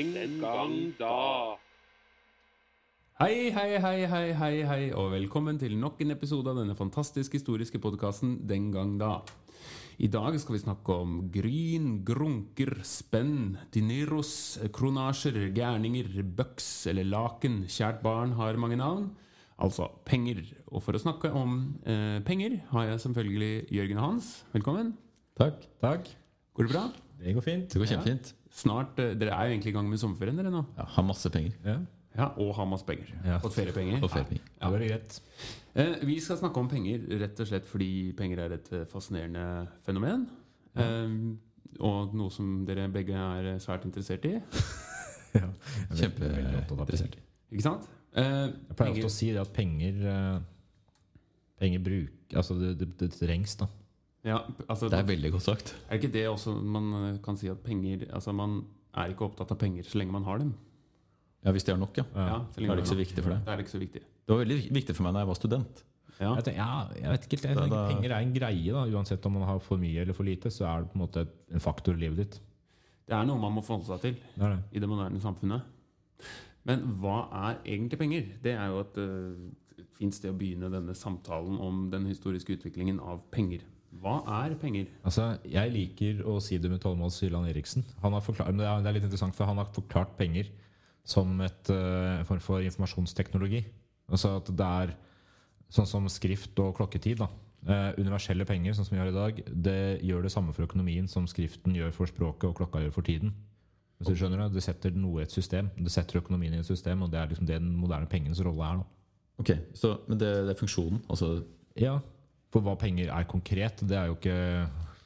Den gang da. Hei, hei, hei, hei, hei, hei, og velkommen til nok en episode av denne fantastisk historiske podkasten Den gang da. I dag skal vi snakke om gryn, grunker, spenn, dineros, kronasjer, gærninger, bøks eller laken. Kjært barn har mange navn. Altså penger. Og for å snakke om eh, penger har jeg selvfølgelig Jørgen og Hans. Velkommen. Takk. Takk. Går det bra? Det går fint. Det går kjempefint. Snart, eh, Dere er jo egentlig i gang med sommerferien, dere nå. Ja, har masse penger. Ja, Ja, Og har masse penger. Ja. Fått feriepenger. Og feriepenger. det var greit. Eh, vi skal snakke om penger rett og slett fordi penger er et eh, fascinerende fenomen. Eh, og noe som dere begge er svært interessert i. Ja. Er Kjempeinteressert. Ikke sant? Eh, Jeg pleier ofte å si det at penger eh, Penger bruk Altså, det, det, det trengs, da. Ja, altså, Det er veldig godt sagt. er ikke det også man eh, kan si at penger Altså Man er ikke opptatt av penger så lenge man har dem. Ja, Hvis det er nok, ja. Ja, så lenge er det man ikke så viktig for deg. Det er ikke så viktig. Det var veldig viktig for meg da jeg var student. Ja. Jeg, tenker, ja, jeg vet ikke helt. Jeg Da- tenker da- Penger er en greie, da. Uansett om man har for mye eller for lite, så er det på en måte en faktor i livet ditt. Det er noe man må forholde seg til Det er det. i det moderne samfunnet. Men hva er egentlig penger? Det er jo et uh, fint sted å begynne denne samtalen om den historiske utviklingen av penger. Hva er penger? Altså, Jeg liker å si det med Tollemads Hylland Eriksen. Han har forklart, men det er, litt interessant, for han har forklart penger som et, eh, en form for informasjonsteknologi. Altså at det er sånn som skrift og klokketid. da. Eh, universelle penger, sånn som vi har i dag, det gjør det samme for økonomien som skriften gjør for språket og klokka gjør for tiden. Hvis du skjønner Det Det setter noe i et system. Det setter økonomien i et system, og det er liksom det den moderne pengens rolle er. da. Ok, så, Men det, det er funksjonen? Altså, Ja, for hva penger er konkret, det er jo ikke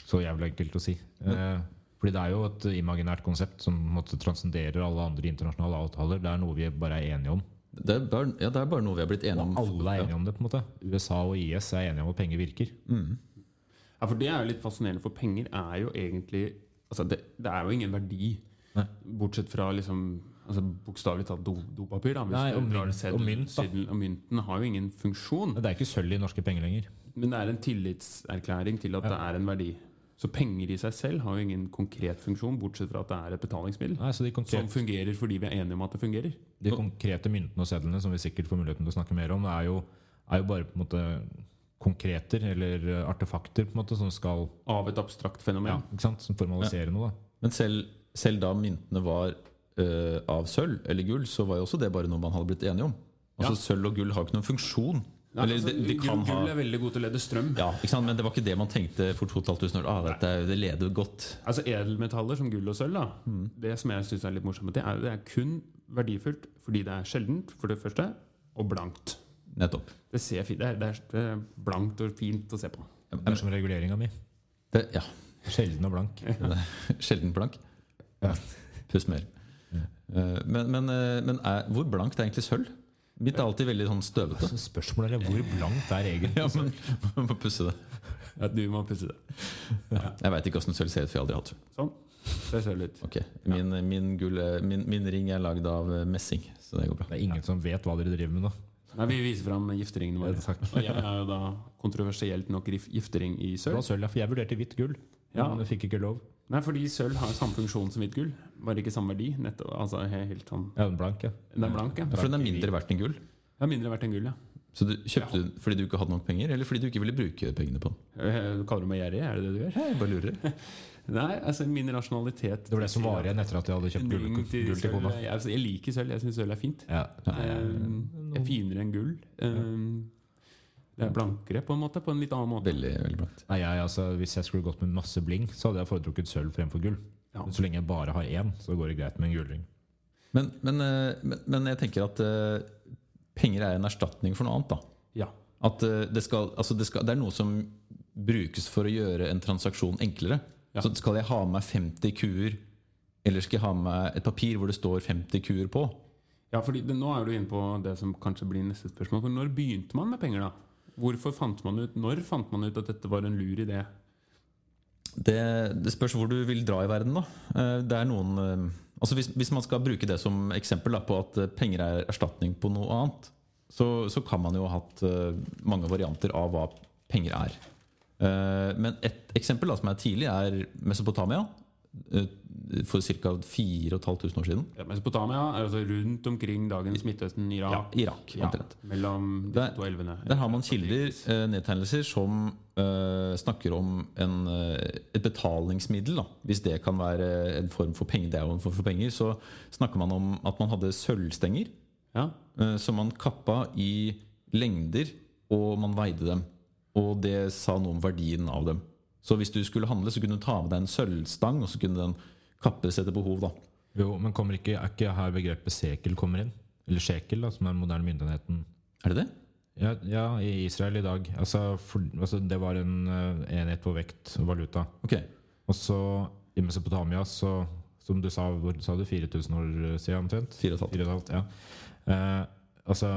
så jævlig enkelt å si. Eh, fordi det er jo et imaginært konsept som måtte transcenderer alle andre internasjonale avtaler. Det er noe vi bare er enige om. det, er bare, ja, det er bare noe vi har blitt enige om. Og alle er enige om det. på en måte USA og IS er enige om at penger virker. Ja, for Det er jo litt fascinerende, for penger er jo egentlig altså det, det er jo ingen verdi. Nei. Bortsett fra liksom altså bokstavelig talt do, dopapir. Da, Nei, og mynt- og mynten har jo ingen funksjon. Det er ikke sølv i norske penger lenger. Men det er en tillitserklæring til at det er en verdi. Så penger i seg selv har jo ingen konkret funksjon, bortsett fra at det er et betalingsmiddel. Nei, så de, Som fungerer fordi vi er enige om at det fungerer. de konkrete myntene og sedlene, som vi sikkert får muligheten til å snakke mer om, det er jo, er jo bare på en måte konkreter eller artefakter på en måte som skal Av et abstrakt fenomen. ja, ikke sant? Som formaliserer noe. da. Men selv, selv da myntene var uh, av sølv eller gull, så var jo også det bare noe man hadde blitt enige om. Altså Sølv og gull har ikke noen funksjon. Ja, Eller altså, det, det kan gull, gull er veldig god til å lede strøm. ja, ikke sant? Men det var ikke det man tenkte for 2500 år. Ah, dette, det leder godt. Altså Edelmetaller som gull og sølv, da, Mm. det som jeg synes er litt morsomt, det er, det er kun verdifullt fordi det er sjeldent, for det første, og blankt. Nettopp. Det, ser fint, det, er, det, er, blankt og fint å se på. Det er som reguleringa mi. Det, ja. Sjelden og blank. Sjelden blank. Ja. Pust mer. Ja. Men, men, eh, men er, hvor blankt er egentlig sølv? Mitt er alltid veldig sånn støvete. Så Spørsmålet er hvor blankt er egentlig Ja, men man må pusse det. Ja, du må pusse det. Jeg veit ikke åssen sølv ser ut, for jeg har aldri hatt sølv. Sånn. Det ser litt. Okay. Min, min, gull, er- min, min ring er lagd av eh, messing, så det går bra. Det er ingen som vet hva dere driver med nå. Nei, Vi viser fram gifteringene våre. Ja. Og jeg er jo da kontroversielt nok gif- giftering i sølv. var sølv, ja, for jeg vurderte hvitt gull, Ja. men ja. fikk ikke lov. Nei, fordi sølv har samme funksjon som hvitt gull, bare ikke samme verdi. Nettopp, altså helt sånn Ja, den blank, ja. Den er blank, ja. Ja, For den er mindre verdt enn gull. Den er mindre verdt enn gull, ja. Så du kjøpte den fordi du ikke hadde nok penger, eller fordi du ikke ville bruke pengene på den? Du Kaller meg gjerrig? Er det det du gjør? Jeg bare lurer. Nei, altså min rasjonalitet Det var det som var igjen etter at jeg hadde kjøpt gull, til gull til kona. Jeg, altså, jeg liker sølv. Jeg syns sølv er fint. Ja. Nei, um, er finere enn gull. Eh, Det er blankere på en måte, på en litt annen måte. Veldig, veldig blankt. Nei, jeg, altså, hvis jeg skulle gått med masse bling, så hadde jeg foretrukket sølv fremfor gull. Ja. Men så lenge jeg bare har én, så går det greit med en gullring. Men, men, eh, men, men jeg tenker at eh, penger er en erstatning for noe annet. da Ja. At eh, det, skal, altså det, skal, det er noe som brukes for å gjøre en transaksjon enklere. Ja. Så skal jeg ha med meg 50 kuer, eller skal jeg ha med meg et papir hvor det står 50 kuer på? ja, fordi det, Nå er du inne på det som kanskje blir neste spørsmål. For Når begynte man med penger, da? Hvorfor fant man ut, Når fant man ut at dette var en lur idé? Det, det spørs hvor du vil dra i verden. da Eh, Det er noen eh, Altså hvis, hvis man skal bruke det som eksempel da, på at eh, penger er erstatning på noe annet, så, så kan man jo ha hatt mange varianter av hva penger er. Men et eksempel da, som er tidlig, er Mesopotamia. Eh, for ca. 4500 år siden. Ja, Mesopotamia er altså rundt omkring dagens Midtøsten, Irak. Ja, Irak, Ja, mellom de Der- to elvene. Der har man kilder, eh, nedtegnelser, som eh, snakker om en, eh, et betalingsmiddel. Da. Hvis det kan være en form for penger, det er jo en form for penger, så snakker man om at man hadde sølvstenger Ja, eh, som man kappa i lengder, og man veide dem. Og det sa noe om verdien av dem. Så hvis du skulle handle, så kunne du ta med deg en sølvstang, og så kunne den kappes etter behov. da. Jo, men kommer ikke, er ikke her begrepet sekel kommer inn? Eller shekel, da, som er den moderne myndigheten? Er det det? Ja, ja, i Israel i dag. Altså, for, altså det var en uh, enhet på vekt og valuta. Ok. Og så i Mesopotamia, så, som du sa, hvor sa du 4000 år siden omtrent? Fire og et halvt. Fire og et halvt, ja. Uh, altså,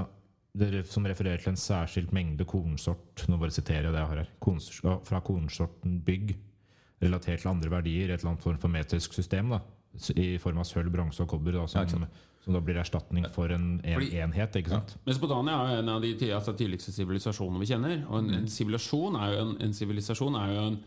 som refererer til en særskilt mengde kornsort Nå bare siterer jeg det jeg har her. Kornsort, fra kornsorten bygg, relatert til andre verdier, et eller annet form for metrisk system, da, i form av sølv, bronse og kobber, da, som, som da blir erstatning for en, en Fordi- enhet. ikke sant? Mesopotamia er jo en av de altså, tidligste sivilisasjonene vi kjenner. Og en, en sivilisasjon er jo en, en, er jo en,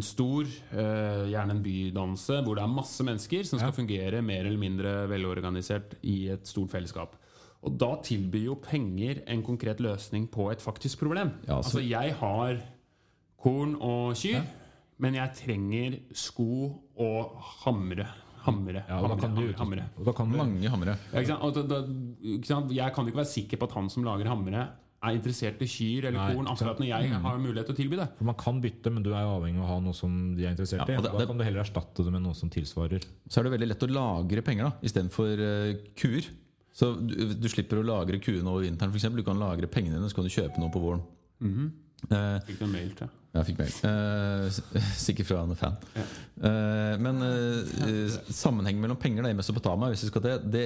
en stor, uh, gjerne en bydannelse, hvor det er masse mennesker som skal Ja. fungere mer eller mindre velorganisert i et stort fellesskap. Og da tilbyr jo penger en konkret løsning på et faktisk problem. Ja, altså- altså, jeg har korn og kyr, men jeg trenger sko og hamre. Hamre. Ja, og da hamre, kan du, hamre, hamre. og da kan Mange hamre. Ja, ikke sant? Og da, da, ikke sant? Jeg kan jo ikke være sikker på at han som lager hamre, er interessert i kyr eller Nei, korn, akkurat når jeg har mulighet til å tilby det. For Man kan bytte, men du er avhengig av å ha noe som de er interessert Ja, i. Da kan du heller erstatte det med noe som tilsvarer. Så er det veldig lett å lagre penger da, istedenfor uh, kuer. Så du, du slipper å lagre kuene over vinteren. For eksempel. du kan lagre pengene dine, så kan du kjøpe noe på våren. Eh, Fikk du en mail til? jeg fikk mail. Uh, sikkert fra en fan. Eh, men uh, sammenhengen mellom penger da, i Mesopotamia hvis vi skal det, det,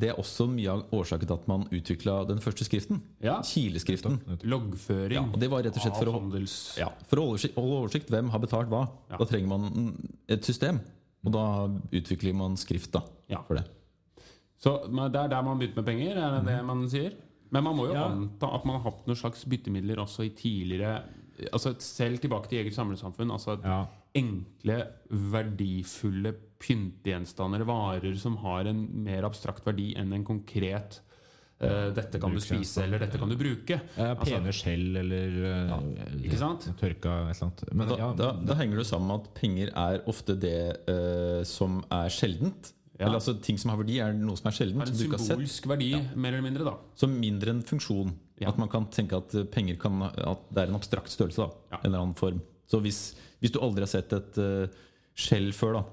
det er også mye av årsaken til at man utvikla den første skriften. Ja. Kileskriften. Loggføring Ja, og det var rett og slett for å handels... Ja, For å holde oversikt, hvem har betalt hva. Ja. Da trenger man mm, et system. Og da utvikler man skrift da, Ja. for det. Så det er der man begynte med penger, er det det man sier? Men man må jo Ja. anta at man har hatt noen slags byttemidler også i tidligere Altså Selv tilbake til eget samlesamfunn. Altså Ja. enkle, verdifulle pyntegjenstander, varer som har en mer abstrakt verdi enn en konkret Uh, 'dette kan du spise', eller 'dette kan du bruke'. Ja, Altså- pene skjell eller ja, ikke sant? tørka et eller annet. Men Da, ja, da, da henger det sammen med at penger er ofte det uh, som er sjeldent. Ja. Eller altså Ting som har verdi, er noe som er sjeldent. Har en Som du ikke har sett. symbolsk verdi, mer eller mindre. da Som mindre enn funksjon. Ja. At man kan tenke at eh, penger kan At det er en abstrakt størrelse. da Ja. En eller annen form. Så hvis, hvis du aldri har sett et uh, skjell før, da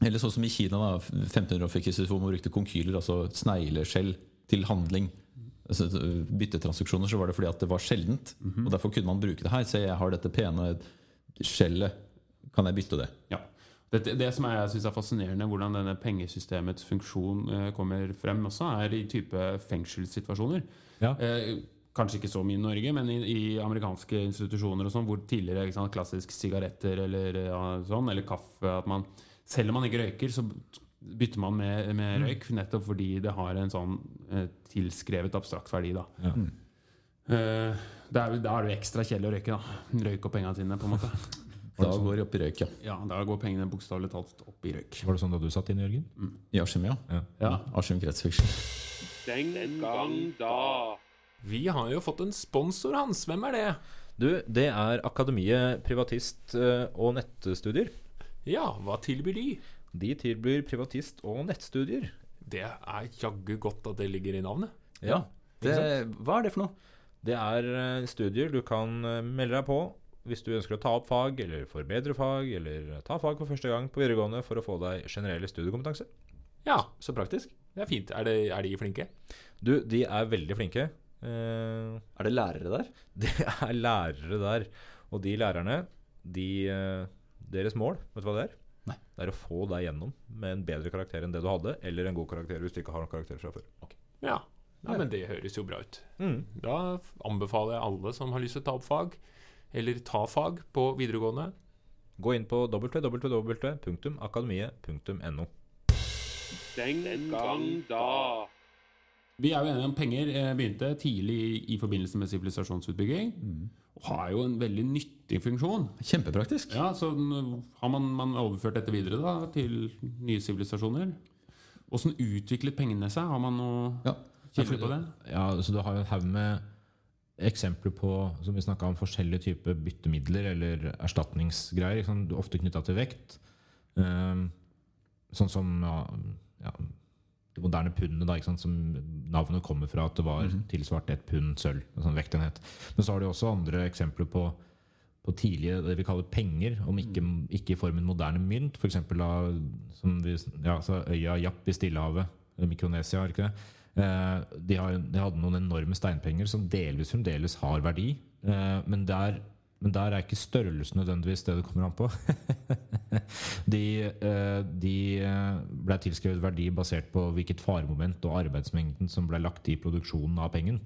eller sånn som i Kina, da 1500 år før Kristus, hvor man brukte konkyler, altså snegleskjell, til handling. Altså, byttetransaksjoner, så var det fordi at det var sjeldent. Mhm. Og Derfor kunne man bruke det her. Se, jeg har dette pene skjellet. Kan jeg bytte det? Ja. Det, det som jeg synes er fascinerende, hvordan denne pengesystemets funksjon eh, kommer frem også, er i type fengselssituasjoner. Ja. Eh, kanskje ikke så mye i Norge, men i, i amerikanske institusjoner og sånn, hvor tidligere sant, klassisk sigaretter eller, ja, sånn, eller kaffe at man, Selv om man ikke røyker, så bytter man med, med røyk, nettopp fordi det har en sånn eh, tilskrevet abstrakt verdi. da Ja. Eh, da er, da er det jo ekstra kjedelig å røyke. da Røyke opp pengene sine, på en måte. Da går det opp i røyk, ja. Ja, Da går pengene bokstavelig talt opp i røyk. Var det sånn da du satt inn, Jørgen? I Askim, ja. Ja. Ja. Askim kretsfiksjon. Den gang da. Vi har jo fått en sponsor, Hans. Hvem er det? Du, det er Akademiet privatist eh, og nettstudier. Ja, hva tilbyr de? De tilbyr privatist- og nettstudier. Det er jaggu godt at det ligger i navnet. Ja, Det, hva er det for noe? Det er eh, studier du kan eh, melde deg på hvis du ønsker å ta opp fag, eller forbedre fag, eller ta fag for første gang på videregående for å få deg generell studiekompetanse. Ja, Så praktisk. det er fint. Er, det, er de flinke? Du, de er veldig flinke. Eh, Er det lærere der? Det er lærere der. Og de lærerne, de, eh, deres mål, vet du hva det er? Nei. Det er å få deg gjennom med en bedre karakter enn det du hadde, eller en god karakter hvis du ikke har noen karakter fra før. Ja. ja, men det høres jo bra ut. Mm. Da anbefaler jeg alle som har lyst til å ta opp fag, eller ta fag på videregående. Gå inn på www.akademiet.no. Den gang da. Vi er jo enige om penger begynte tidlig i, forbindelse med sivilisasjonsutbygging. Og har jo en veldig nyttig funksjon. Kjempepraktisk. Ja, så Har man, man overført dette videre da til nye sivilisasjoner? Åssen utviklet pengene seg? Har man noe Ja. kilder på det? Ja, så Du har jo en haug med eksempler på som vi om, forskjellige typer byttemidler eller erstatningsgreier. Liksom. Ofte knytta til vekt. Ehm, sånn som ja, ja, det moderne pundet, som navnet kommer fra at det var tilsvart et pund sølv. En sånn vektenhet. Men så har du også andre eksempler på, på tidlige det vi kaller penger, om ikke, ikke i formen moderne mynt. F.eks. ja, så øya Japp i Stillehavet, Mikronesia. er ikke det? Eh, de, har, de hadde noen enorme steinpenger som delvis fremdeles har verdi. Eh, men, der, men der er ikke størrelsen nødvendigvis det det kommer an på. de eh, de ble tilskrevet verdi basert på hvilket faremoment og arbeidsmengden som ble lagt i produksjonen av pengen.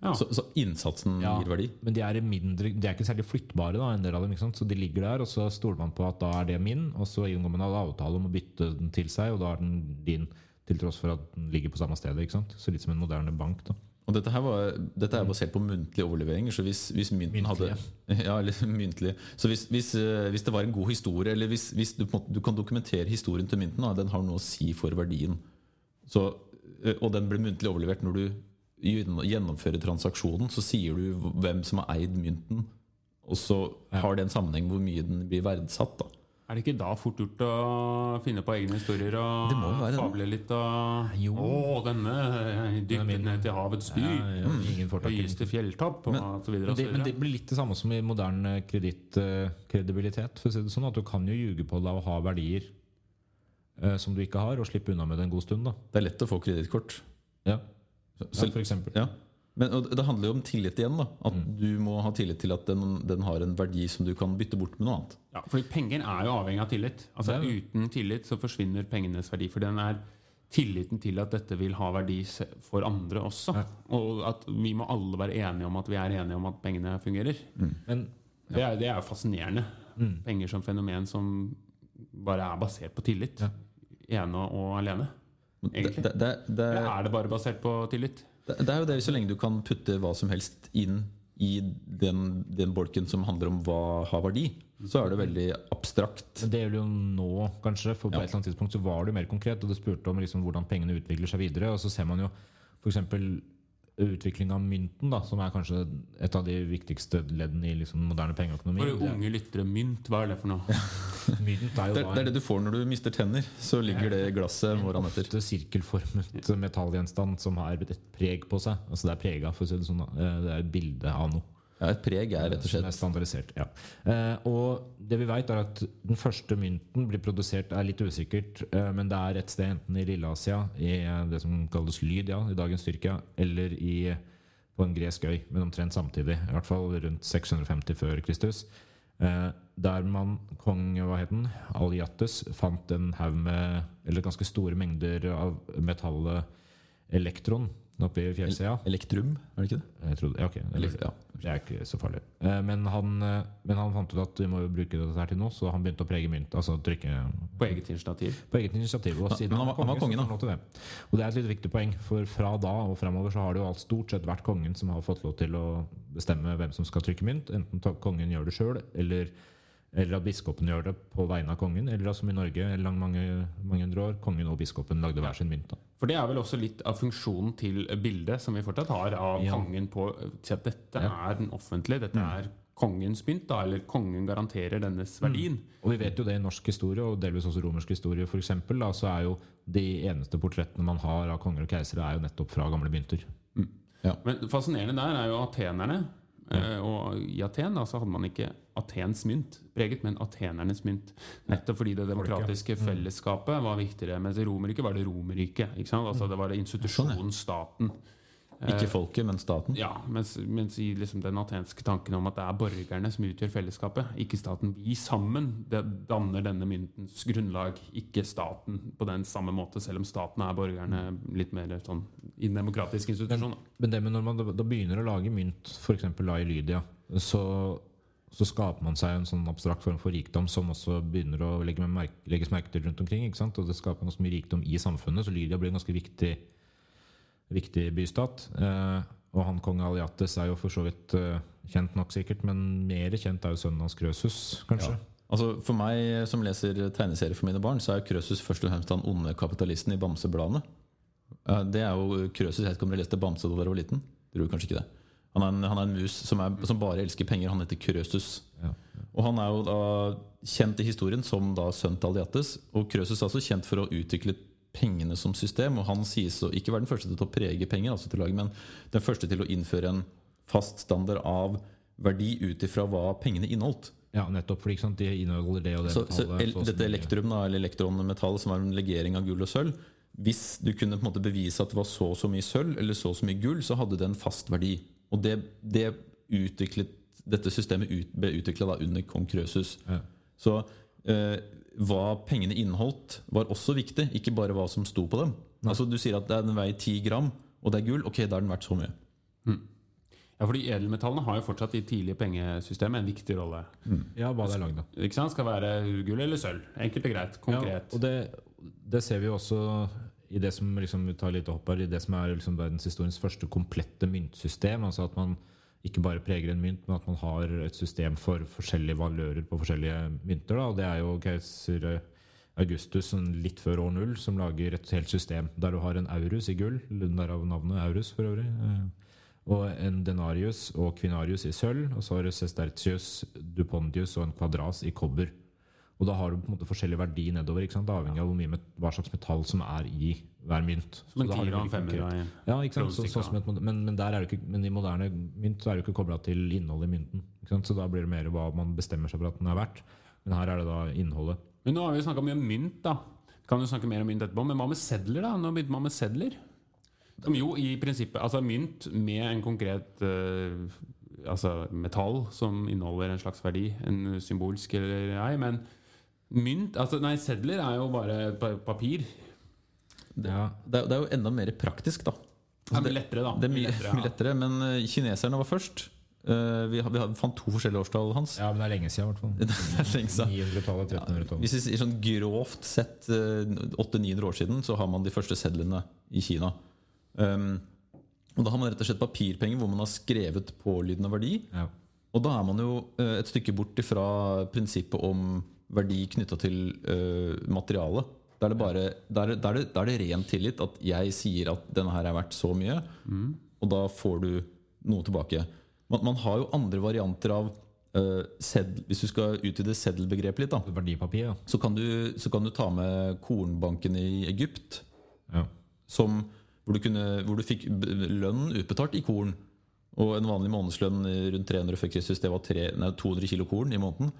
Ja. Så, så innsatsen Ja. gir verdi? Men de er, mindre, de er ikke særlig flyttbare, da, en del av dem. Ikke sant? Så de ligger der, og så stoler man på at da er det min, og så inngår man en avtale om å bytte den til seg, og da er den din, til tross for at den ligger på samme stedet. Ikke sant? Så litt som en moderne bank. da. Og dette her var, dette er basert på muntlige overleveringer. Så hvis, hvis mynten hadde Ja, eller myntlige. Så hvis, hvis, eh, hvis det var en god historie, eller hvis, hvis du, du kan dokumentere historien til mynten, da, den har noe å si for verdien. Så, eh, og den ble muntlig overlevert når du gjennomfører transaksjonen, så sier du hvem som har eid mynten, og så har det en sammenheng hvor mye den blir verdsatt. da. Er det ikke da fort gjort å finne på egne historier og Det må være det. fable litt og Jo. Å, denne eh, er dykket ned til havets dyp. Ja, ja. Høyeste fjelltopp, og så videre Men det, men det blir litt det samme som i moderne kredittkredibilitet. Uh, si sånn at Du kan jo ljuge på deg og ha verdier uh, som du ikke har, og slippe unna med det en god stund. da Det er lett å få kredittkort. Ja, ja for eksempel. Ja. Men og det handler jo om tillit igjen. da At Mm. du må ha tillit til at den, den har en verdi som du kan bytte bort med noe annet. Ja, fordi penger er jo avhengig av tillit. Altså Uten tillit så forsvinner pengenes verdi. For den er tilliten til at dette vil ha verdi for andre også. Ja. Og at vi må alle være enige om at vi er enige om at pengene fungerer. Men Det, er, det er jo fascinerende. Mm. Penger som fenomen som bare er basert på tillit. Ene og alene. Det, Egentlig. det, det, det, Eller er det bare basert på tillit? Det, er jo det så lenge du kan putte hva som helst inn i den, den bolken som handler om hva har verdi, så er det veldig abstrakt. Det gjelder jo nå, kanskje. For på Ja. et eller annet tidspunkt så var det jo mer konkret. Og det spurte om liksom hvordan pengene utvikler seg videre. Og så ser man jo f.eks. utvikling av mynten, da, som er kanskje et av de viktigste leddene i liksom moderne pengeøkonomi. For unge lyttere, mynt, hva er det for noe? Mynt er jo Det, da det er det du får når du mister tenner. Så ligger det i glasset morgenen etter. ofte sirkelformet metallgjenstand som har et preg på seg. Altså Det er prega, for å si det sånn. da. Eh, Det er et bilde av noe. Ja, et preg er rett og Som er standardisert. Ja. Eh, og det vi vet, er at den første mynten blir produsert er litt usikkert, eh, men det er et sted enten i Lilleasia, i eh, det som kalles Lydia, i dagens Tyrkia, eller i, på en gresk øy, men omtrent samtidig. I hvert fall rundt 650 før Kristus. Der man kong hva het den, Aliattes, fant en haug med Eller ganske store mengder av metallet elektron oppe i fjellsida. elektrum, er det ikke det? Jeg trodde, ja, ok, det Eller, litt- ja. det er ikke så farlig. Eh, Men han, eh, men han fant ut at vi må bruke dette her til noe, så han begynte å prege mynt. Altså trykke På eget initiativ? på eget initiativ. Og siden han var- han var kongen, får da. lov til det. Og det er et litt viktig poeng, for fra da og fremover så har det jo alt stort sett vært kongen som har fått lov til å bestemme hvem som skal trykke mynt. Enten kongen gjør det sjøl, eller, eller at biskopen gjør det på vegne av kongen. Eller som i Norge lang, mange, mange hundre år, kongen og biskopen lagde hver sin mynt. For det er vel også litt av funksjonen til bildet som vi fortsatt har av Ja. kongen på til at dette Ja. er den offentlige, dette er kongens mynt, da, eller kongen garanterer dennes verdien. Og vi vet jo det i norsk historie, og delvis også romersk historie, for eksempel, da, så er jo de eneste portrettene man har av konger og keisere, er jo nettopp fra gamle mynter. Men fascinerende der er jo atenerne. Eh, Og i Aten da, så hadde man ikke Atens mynt preget, men atenernes mynt. Nettopp fordi det demokratiske fellesskapet var viktigere. Mens i Romerriket var det Romerriket. Altså Det var det institusjonen, staten. Ikke folket, men staten. Ja, mens, mens i liksom den atenske tanken om at det er borgerne som utgjør fellesskapet, ikke staten. Vi sammen det danner denne myntens grunnlag, ikke staten på den samme måte, selv om staten er borgerne litt mer sånn i en demokratisk institusjon. Men, Men det med når man da, da begynner å lage mynt, f.eks. i Lydia, så, så skaper man seg en sånn abstrakt form for rikdom som også begynner å legge merke, legges merke til rundt omkring. ikke sant? Og det skaper ganske mye rikdom i samfunnet, så Lydia blir en ganske viktig viktig bystat. Eh, og han kong Aliates er jo for så vidt eh, kjent nok, sikkert, men mer kjent er jo sønnen hans Krøsus, kanskje. Altså For meg som leser tegneserier for mine barn, så er Krøsus først og fremst han onde kapitalisten i Bamsebladene. Eh, Det er jo Krøsus. Jeg vet ikke om dere leste Bamse da dere var liten? Dere gjorde kanskje ikke det. Han er en, han er en mus som, er, som bare elsker penger. Han heter Krøsus. Ja. Og han er jo da kjent i historien som da sønn til Aliates. Og Krøsus er også kjent for å utvikle pengene som system. Og han sies å ikke være den første til å prege penger, altså til å lage, men den første til å innføre en fast standard av verdi ut ifra hva pengene inneholdt. Ja, nettopp. For de inneholder det og det Så, metallet, så så dette elektrum, da, eller elektronmetallet, som er en legering av gull og sølv Hvis du kunne på en måte bevise at det var så og så mye sølv eller så og så mye gull, så hadde det en fast verdi. Og det, det utviklet dette systemet ut, ble utvikla under kong Krøsus. Ja. Så eh, hva pengene inneholdt, var også viktig, ikke bare hva som sto på dem. Altså Du sier at det er den veier 10 gram, og det er gull. Ok, da er den verdt så mye. Ja, fordi Edelmetallene har jo fortsatt i tidlige pengesystemet en viktig rolle. Ja, hva det er lagd av. Ikke sant? Skal være gull eller sølv. Enkelt og greit. Konkret. Ja, og det, det ser vi jo også i det som liksom, vi tar litt opp her, i det som er liksom verdenshistoriens første komplette myntsystem. Altså at man ikke bare preger en mynt, men at man har et system for forskjellige valører på forskjellige mynter. Da. Og det er jo keiser Augustus sånn litt før år null som lager et helt system der du har en aurus i gull, derav navnet aurus for øvrig. eh, Og en denarius og kvinarius i sølv, og så har du sestertius, dupondius og en kvadras i kobber. Og da har du på en måte forskjellig verdi nedover, ikke sant? avhengig av hvor mye hva slags metall som er i hver mynt. Så da har og en veldig femmer. konkret- og en- Ja? Så, et, men, men, ikke, men i moderne mynt så er det ikke kobla til innholdet i mynten. Så da blir det mer hva man bestemmer seg for at den er verdt. Men her er det da innholdet. Men nå har vi snakka mye om mynt, da. Kan jo snakke mer om mynt etterpå. Men hva med sedler, da? Nå begynte man med sedler. Som jo i prinsippet Altså mynt med en konkret uh, altså metall som inneholder en slags verdi. En symbolsk eller ei. Men mynt altså Nei, sedler er jo bare papir. papir. Ja, Det er, det er jo enda mer praktisk, da. Det er mye lettere, da. Det er mye, lettere, mye lettere, men eh, kineserne var først. Uh, Vi, vi fant to forskjellige årstall hans. ja, men det er lenge siden, i hvert fall. Det er lenge siden. 900-tallet, 1300-tallet. Hvis vi sier sånn grovt sett uh, 800-900 år siden, så har man de første sedlene i Kina. Um, og Da har man rett og slett papirpenger hvor man har skrevet pålydende verdi. Ja. Og da er man jo eh, et stykke bort ifra prinsippet om verdi knytta til uh, materialet. Da er, det bare, da, er det, da, er det, da er det ren tillit at jeg sier at denne her er verdt så mye, og da får du noe tilbake. Man, man har jo andre varianter av uh, seddel, Hvis du skal utvide seddelbegrepet litt, da, ja. så kan, du, så kan du ta med kornbanken i Egypt, ja. som, hvor, du kunne, hvor du fikk Lønnen lønn utbetalt i korn. Og en vanlig månedslønn rundt 300 før Kristus, det var tre, nei, 200 kilo korn i måneden.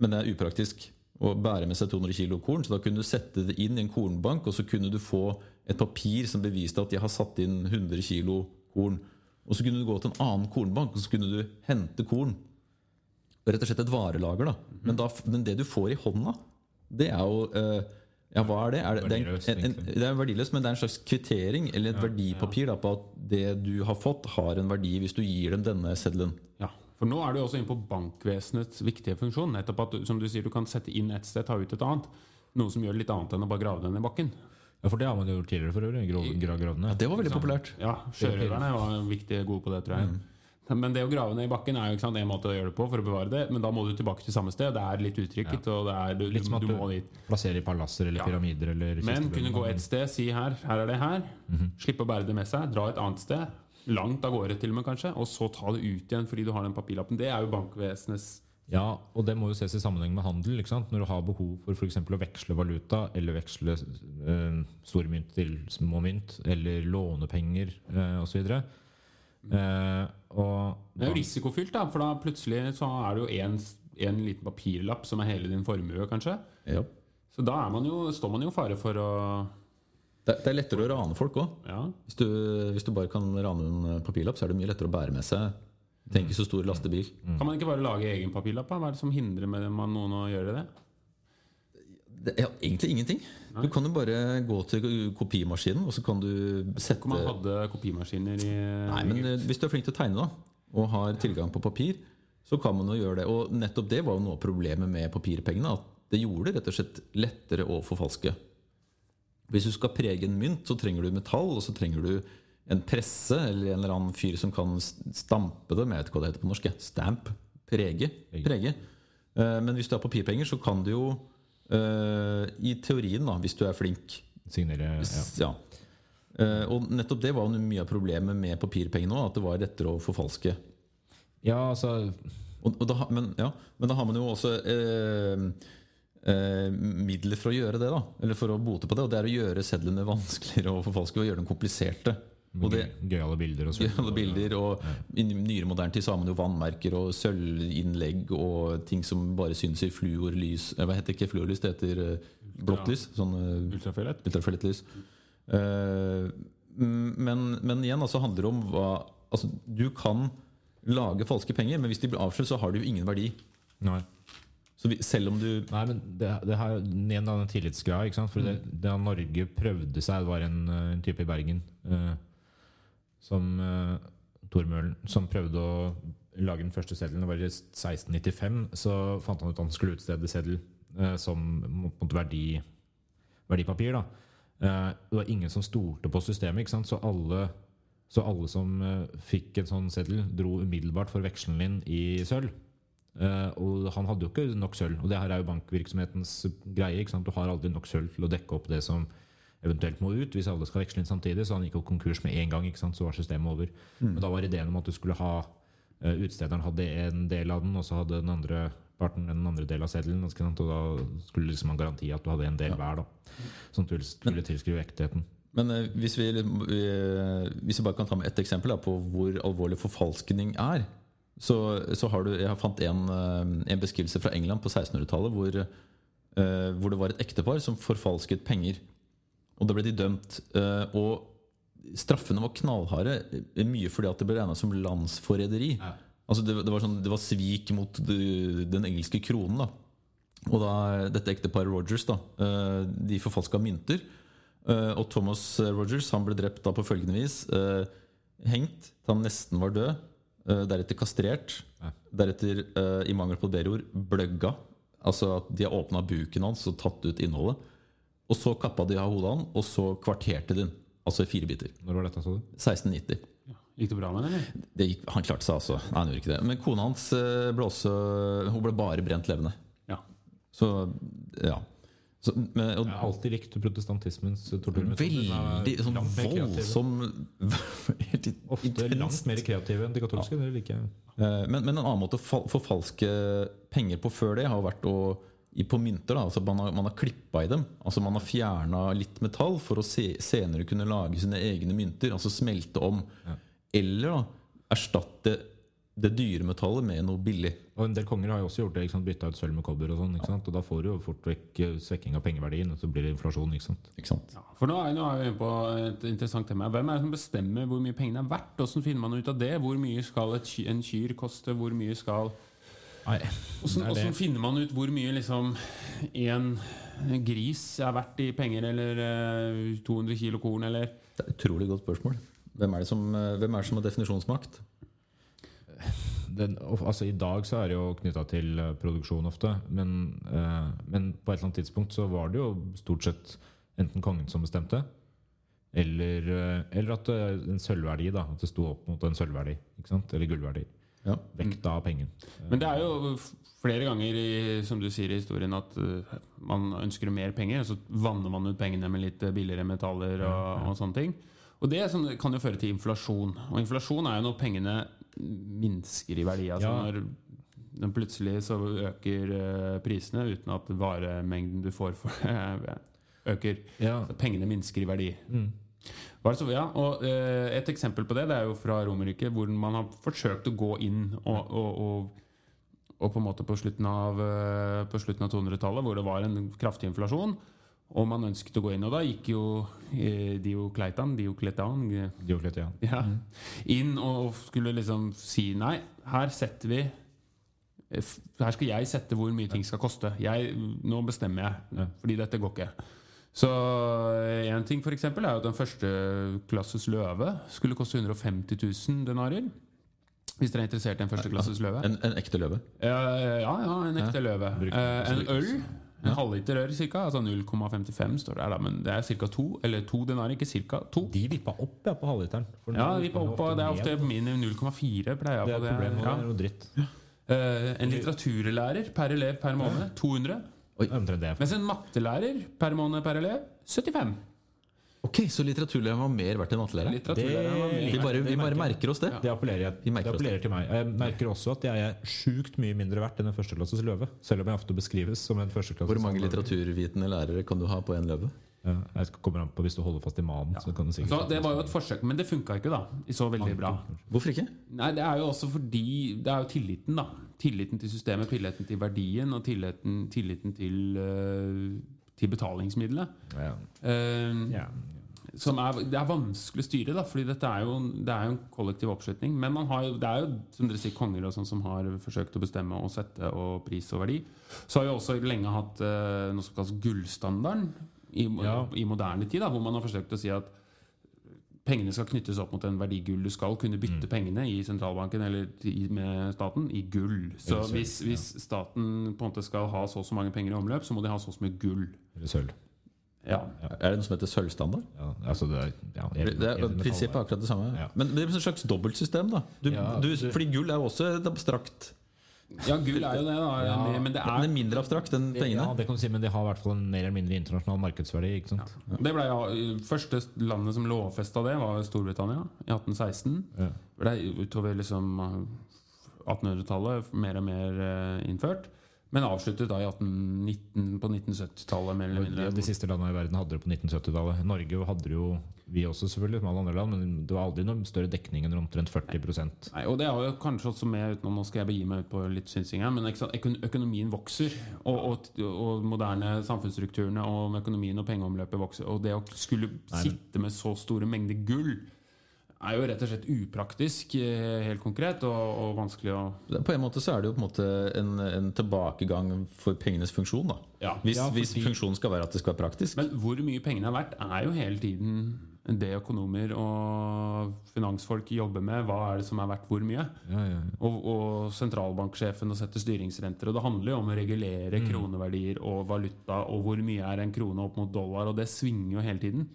Men det er upraktisk å bære med seg 200 kilo korn, så da kunne du sette det inn i en kornbank, og så kunne du få et papir som beviste at de har satt inn 100 kilo korn. Og så kunne du gå til en annen kornbank, og så kunne du hente korn. Rett og slett et varelager. da men, da, men det du får i hånda, det er jo eh, Ja, hva er det? Er det, det, er en, en, det er verdiløst, men det er en slags kvittering eller et verdipapir da, på at det du har fått, har en verdi hvis du gir dem denne seddelen. Ja, for nå er du også inne på bankvesenets viktige funksjon. Nettopp at som du sier, du kan sette inn et sted, ta ut et annet. Noe som gjør litt annet enn å bare grave den i bakken. ja, for det har man jo gjort tidligere, for øvrig. Grov. Ja, det var veldig populært. Ja, Sjørøverne var viktige, gode på det, tror jeg. Men det å grave ned i bakken er jo ikke sant, en måte å gjøre det på for å bevare det. Men da må du tilbake til samme sted. Det er litt uttrykket. og det er, du, Litt som at du, du må dit. plasserer i palasser eller Ja. pyramider eller Men kunne gå et sted, si her, her er det her. Mhm. Slippe å bære det med seg. Dra et annet sted. Langt av gårde til og med, kanskje. Og så ta det ut igjen fordi du har den papirlappen. Det er jo bankvesenets Ja, og det må jo ses i sammenheng med handel. ikke sant? Når du har behov for f.eks. å veksle valuta, eller veksle eh, store mynt til små mynt, eller låne penger eh, osv. Eh, og Det er jo risikofylt, da, for da plutselig så er det jo en, en liten papirlapp som er hele din formue, kanskje. Ja. Så da man jo, står man jo i fare for å Det, det er lettere å rane folk òg. Ja. Hvis, du- hvis du bare kan rane en papirlapp, så er det mye lettere å bære med seg. Tenk ikke så stor lastebil. Kan man ikke bare lage egen papirlapp? Hva er det som hindrer med man noen å gjøre det? Det ja, egentlig ingenting. Du kan jo bare gå til kopimaskinen, og så kan du sette man hadde kopimaskiner i Nei, men eh, hvis du er flink til å tegne da og har tilgang på papir, så kan man jo gjøre det. Og nettopp det var jo noe av problemet med papirpengene. At det gjorde det rett og slett lettere å forfalske. Hvis du skal prege en mynt, så trenger du metall, og så trenger du en presse eller en eller annen fyr som kan stampe det, jeg vet ikke hva det heter på norsk. Stamp. Prege. Prege. Eh, Men hvis du har papirpenger, så kan du jo eh, i teorien, da, hvis du er flink Signere ja. ja. Eh, Og nettopp det var jo mye av problemet med papirpenger nå, at det var lettere å forfalske. ja, altså Og, og da, men, ja, men da har man jo også eh, midler for å gjøre det, da. Eller for å bote på det. Og det er å gjøre sedlene vanskeligere å forfalske og gjøre dem kompliserte. Og det, Gøyale bilder og sånn. alle bilder og I nyere moderne tid så har man jo vannmerker og sølvinnlegg og ting som bare syns i fluorlys eh, Hva heter ikke fluorlys? Det heter eh, blått lys. Sånn ultrafiolett. Ultrafiolett. Eh, mm, men, men igjen altså, handler det om hva altså, Du kan lage falske penger, men hvis de blir avslørt, så har de jo ingen verdi. Nei. Så vi, selv om du Nei, men det, det her, en annen tillitsgrad. Ikke sant? For det, da Norge prøvde seg, det var en, eh, en type i Bergen eh, som eh, Tormølen som prøvde å lage den første seddelen. Det var i 1695. Så fant han ut at han skulle utstede seddel eh, som må- på en måte verdi, verdipapir. Da. Eh, det var ingen som stolte på systemet, ikke sant? så alle så alle som eh, fikk en sånn seddel, dro umiddelbart for vekselen inn i sølv. Eh, og han hadde jo ikke nok sølv. Og det her er jo bankvirksomhetens greie. Du har aldri nok sølv til å dekke opp det som eventuelt må ut. Hvis alle skal veksle inn samtidig, så han gikk jo konkurs med en gang. Så var systemet over. Men da var ideen om at du skulle ha uh, Utstederen hadde en del av den, og så hadde den andre parten en andre del av seddelen. Og da skulle liksom ha garanti at du hadde en del hver. da Som at skulle tilskrive ektheten. Men eh, hvis, vi, vi, hvis vi bare kan ta med ett eksempel da, på hvor alvorlig forfalskning er, så, så har du Jeg har fant en, eh, en beskrivelse fra England på 1600-tallet hvor, uh, hvor det var et ektepar som forfalsket penger. Og da ble de dømt. Uh, og straffene var knallharde, mye fordi at det ble regna som landsforræderi. Altså det, det, var sånn, det var svik mot de- den engelske kronen. da Og da dette ekteparet Rogers da, de forfalska mynter. Og Thomas Rogers han ble drept da på følgende vis. hengt til han nesten var død. Eh, deretter kastrert. Deretter, eh, i mangel på bedre ord, bløgga. Altså at de har åpna buken hans og tatt ut innholdet. Og så kappa de av hodet han, og så kvarterte de den. Altså i fire biter. Når var dette, så du? 1690. Gikk det bra med den, eller? Det gikk, han klarte seg altså. Nei, han gjorde ikke det. Men kona hans eh, ble også Hun ble bare brent levende. Ja. Så ja. Så, men, og, Jeg har alltid likt protestantismens torturmetoder. Veldig sånn voldsom Ofte langt mer kreative enn de katolske. Det liker jeg. Eh, Men, men en annen måte å fal- forfalske penger på før det har vært å i, på mynter. da, altså Man har, man har klippa i dem. Altså Man har fjerna litt metall for å se, senere kunne lage sine egne mynter. Altså smelte om. Eller da erstatte det dyre metallet med noe billig. Og En del konger har jo også gjort det. ikke? Bytta ut sølv med kobber. Og sånn, ikke sant? Og da får du jo fort vekk eh, svekking av pengeverdien, og så blir det inflasjon. ikke sant? Ikke sant? Ja, for nå er, nå er vi inne på et interessant tema. Hvem er det som bestemmer hvor mye pengene er verdt? Hvordan finner man ut av det? Hvor mye skal et, ky- en kyr koste? Hvor mye skal Hvordan, er finner man ut hvor mye liksom en gris er verdt i penger, eller eh, 200 kilo korn, eller Det er et utrolig godt spørsmål. Hvem er det som, eh, hvem er det som har definisjonsmakt? Den, altså I dag så er det jo knytta til eh, produksjon ofte, men, eh, men på et eller annet tidspunkt så var det jo stort sett enten kongen som bestemte, eller, eh, eller at er en sølvverdi. da, At det sto opp mot en sølvverdi. ikke sant? Eller gullverdi. Ja. Vekta av pengen. Men det er jo flere ganger i, som du sier i historien at eh, man ønsker mer penger, og så vanner man ut pengene med litt eh, billigere metaller og, og sånne ting. Og det sånn, kan jo føre til inflasjon. Og inflasjon er jo når pengene minsker i verdi. Altså Ja. når når plutselig så øker eh, prisene uten at varemengden du får for det, øker. Ja. Så pengene minsker i verdi. Mm. Så, ja, og eh, Et eksempel på det det er jo fra Romerike, hvor man har forsøkt å gå inn og, og, og, og på en måte på slutten av, eh, på slutten av 200-tallet, hvor det var en kraftig inflasjon, og man ønsket å gå inn. Og da gikk jo eh, Diokleitan, Diokletan eh, Diokletian. ja, inn og skulle liksom si nei, her setter vi her skal jeg sette hvor mye ting skal koste. Jeg, nå bestemmer jeg, fordi dette går ikke. Så en ting for eksempel er jo at en førsteklasses løve skulle koste 150 000 denarer. Hvis dere er interessert i en førsteklasses løve. En, en ekte løve. Ja, ja, ja en ekte løve. Eh, en øl En halvliter rør ca. Altså 0,55 står det her, da. Men det er ca. to. Eller to denarer, ikke ca. To. De vippa opp ja, på halvliteren. Ja, de vi opp, det er ofte minimum 0,4 pleier Det er på et Ja. det er noe dritt. Uh, en litteraturlærer per elev per måned 200. Det er Omtrent det. Mens en mattelærer per måned per elev 75. Ok, Så litteraturlæreren var mer verdt enn mattelæreren? Det- Vi bare, vi bare merker oss det. Det appellerer, jeg, Vi merker det appellerer til meg. Jeg merker også at jeg er sjukt mye mindre verdt enn en førsteklasses løve. Selv om jeg ofte beskrives som en førsteklasses Hvor mange litteraturvitende lærere kan du ha på én løve? Ja, jeg kommer an på hvis du holder fast i manen. Så kan du sikkert Så det var jo et forsøk, men det funka ikke, da. Så veldig bra. Hvorfor ikke? Nei, det er jo også fordi Det er jo tilliten, da. Tilliten til systemet, tilliten til verdien og tilliten, tilliten til, eh, til betalingsmiddelet. Ja. Uh, Ja. som er, det er vanskelig å styre, da, fordi dette er jo, det er jo en kollektiv oppslutning. Men man har det er jo som dere sier, konger og sånn som har forsøkt å bestemme og sette og pris og verdi. Så har vi også lenge hatt uh, noe som kalles gullstandarden i, Ja. i moderne tid, da, hvor man har forsøkt å si at pengene skal knyttes opp mot en verdigull. Du skal kunne bytte pengene i sentralbanken eller i- med staten i gull. Så sølv, hvis, hvis staten på en måte skal ha så og så mange penger i omløp, så må de ha så og så mye gull. Eller sølv. Ja. Er det noe som heter sølvstandard? Ja, altså det er, ja, Det er, prinsippet er akkurat det samme. Ja. Men det er et slags dobbeltsystem. da Ja, du, du- Fordi gull er jo også et abstrakt. Ja, gull er jo det, da. Ja. Men det er, er er mindre abstrakt enn Ja, det kan du si, men de har i hvert fall en mer eller mindre internasjonal markedsverdi. Ikke sant? Det ble ja, Første landet som lovfesta det, var Storbritannia i 1816. Ja. Det ble utover liksom 1800-tallet mer og mer eh, innført. Men avsluttet da i 1819, på 1970-tallet, mer eller mindre. De, de siste landene i verden hadde det på 1970-tallet. Norge hadde det jo, vi også selvfølgelig, som alle andre land, men det var aldri noen større dekning enn omtrent 40% Nei, og det har jo kanskje også med utenom, Nå skal jeg begi meg ut på litt synsing her, men ikke sant, økonomien vokser. Og, og, og moderne samfunnsstrukturene og økonomien og pengeomløpet vokser. Og det å skulle sitte med så store mengder gull er jo rett og slett upraktisk, eh, helt konkret, og, og vanskelig å På en måte så er det jo på en måte en, en tilbakegang for pengenes funksjon. da Ja. Hvis, Ja, hvis funksjonen skal være at det skal være praktisk. Men hvor mye pengene er verdt, er jo hele tiden det økonomer og finansfolk jobber med. Hva er det som er verdt hvor mye? Ja, ja. Og, og sentralbanksjefen å sette styringsrenter. Og det handler jo om å regulere kroneverdier og valuta, og hvor mye er en krone opp mot dollar, og det svinger jo hele tiden.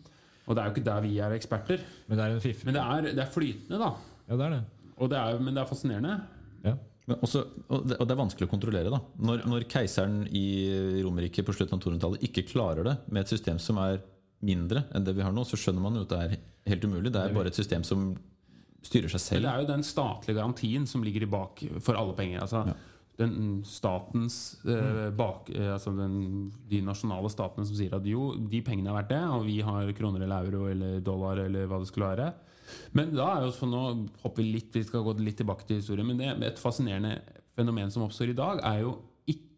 Og det er jo ikke der vi er eksperter. Men det er en fiff. Men det er, det er flytende, da. Ja, det er det. Og det er, men det er fascinerende. Ja. Men også, og, det, og det er vanskelig å kontrollere. da Når, når keiseren i Romerike på slutten av 200-tallet ikke klarer det med et system som er mindre enn det vi har nå, så skjønner man jo at det er helt umulig. Det er bare et system som styrer seg selv. det er jo den statlige garantien som ligger i bak for alle penger. Altså, den statens eh, bak, eh, altså den, De nasjonale statene som sier at jo, de pengene er verdt det, og vi har kroner eller euro eller dollar eller hva det skulle være. Men da er jo så nå hopper vi litt, vi skal gå litt tilbake til historien, men det, et fascinerende fenomen som oppstår i dag, er jo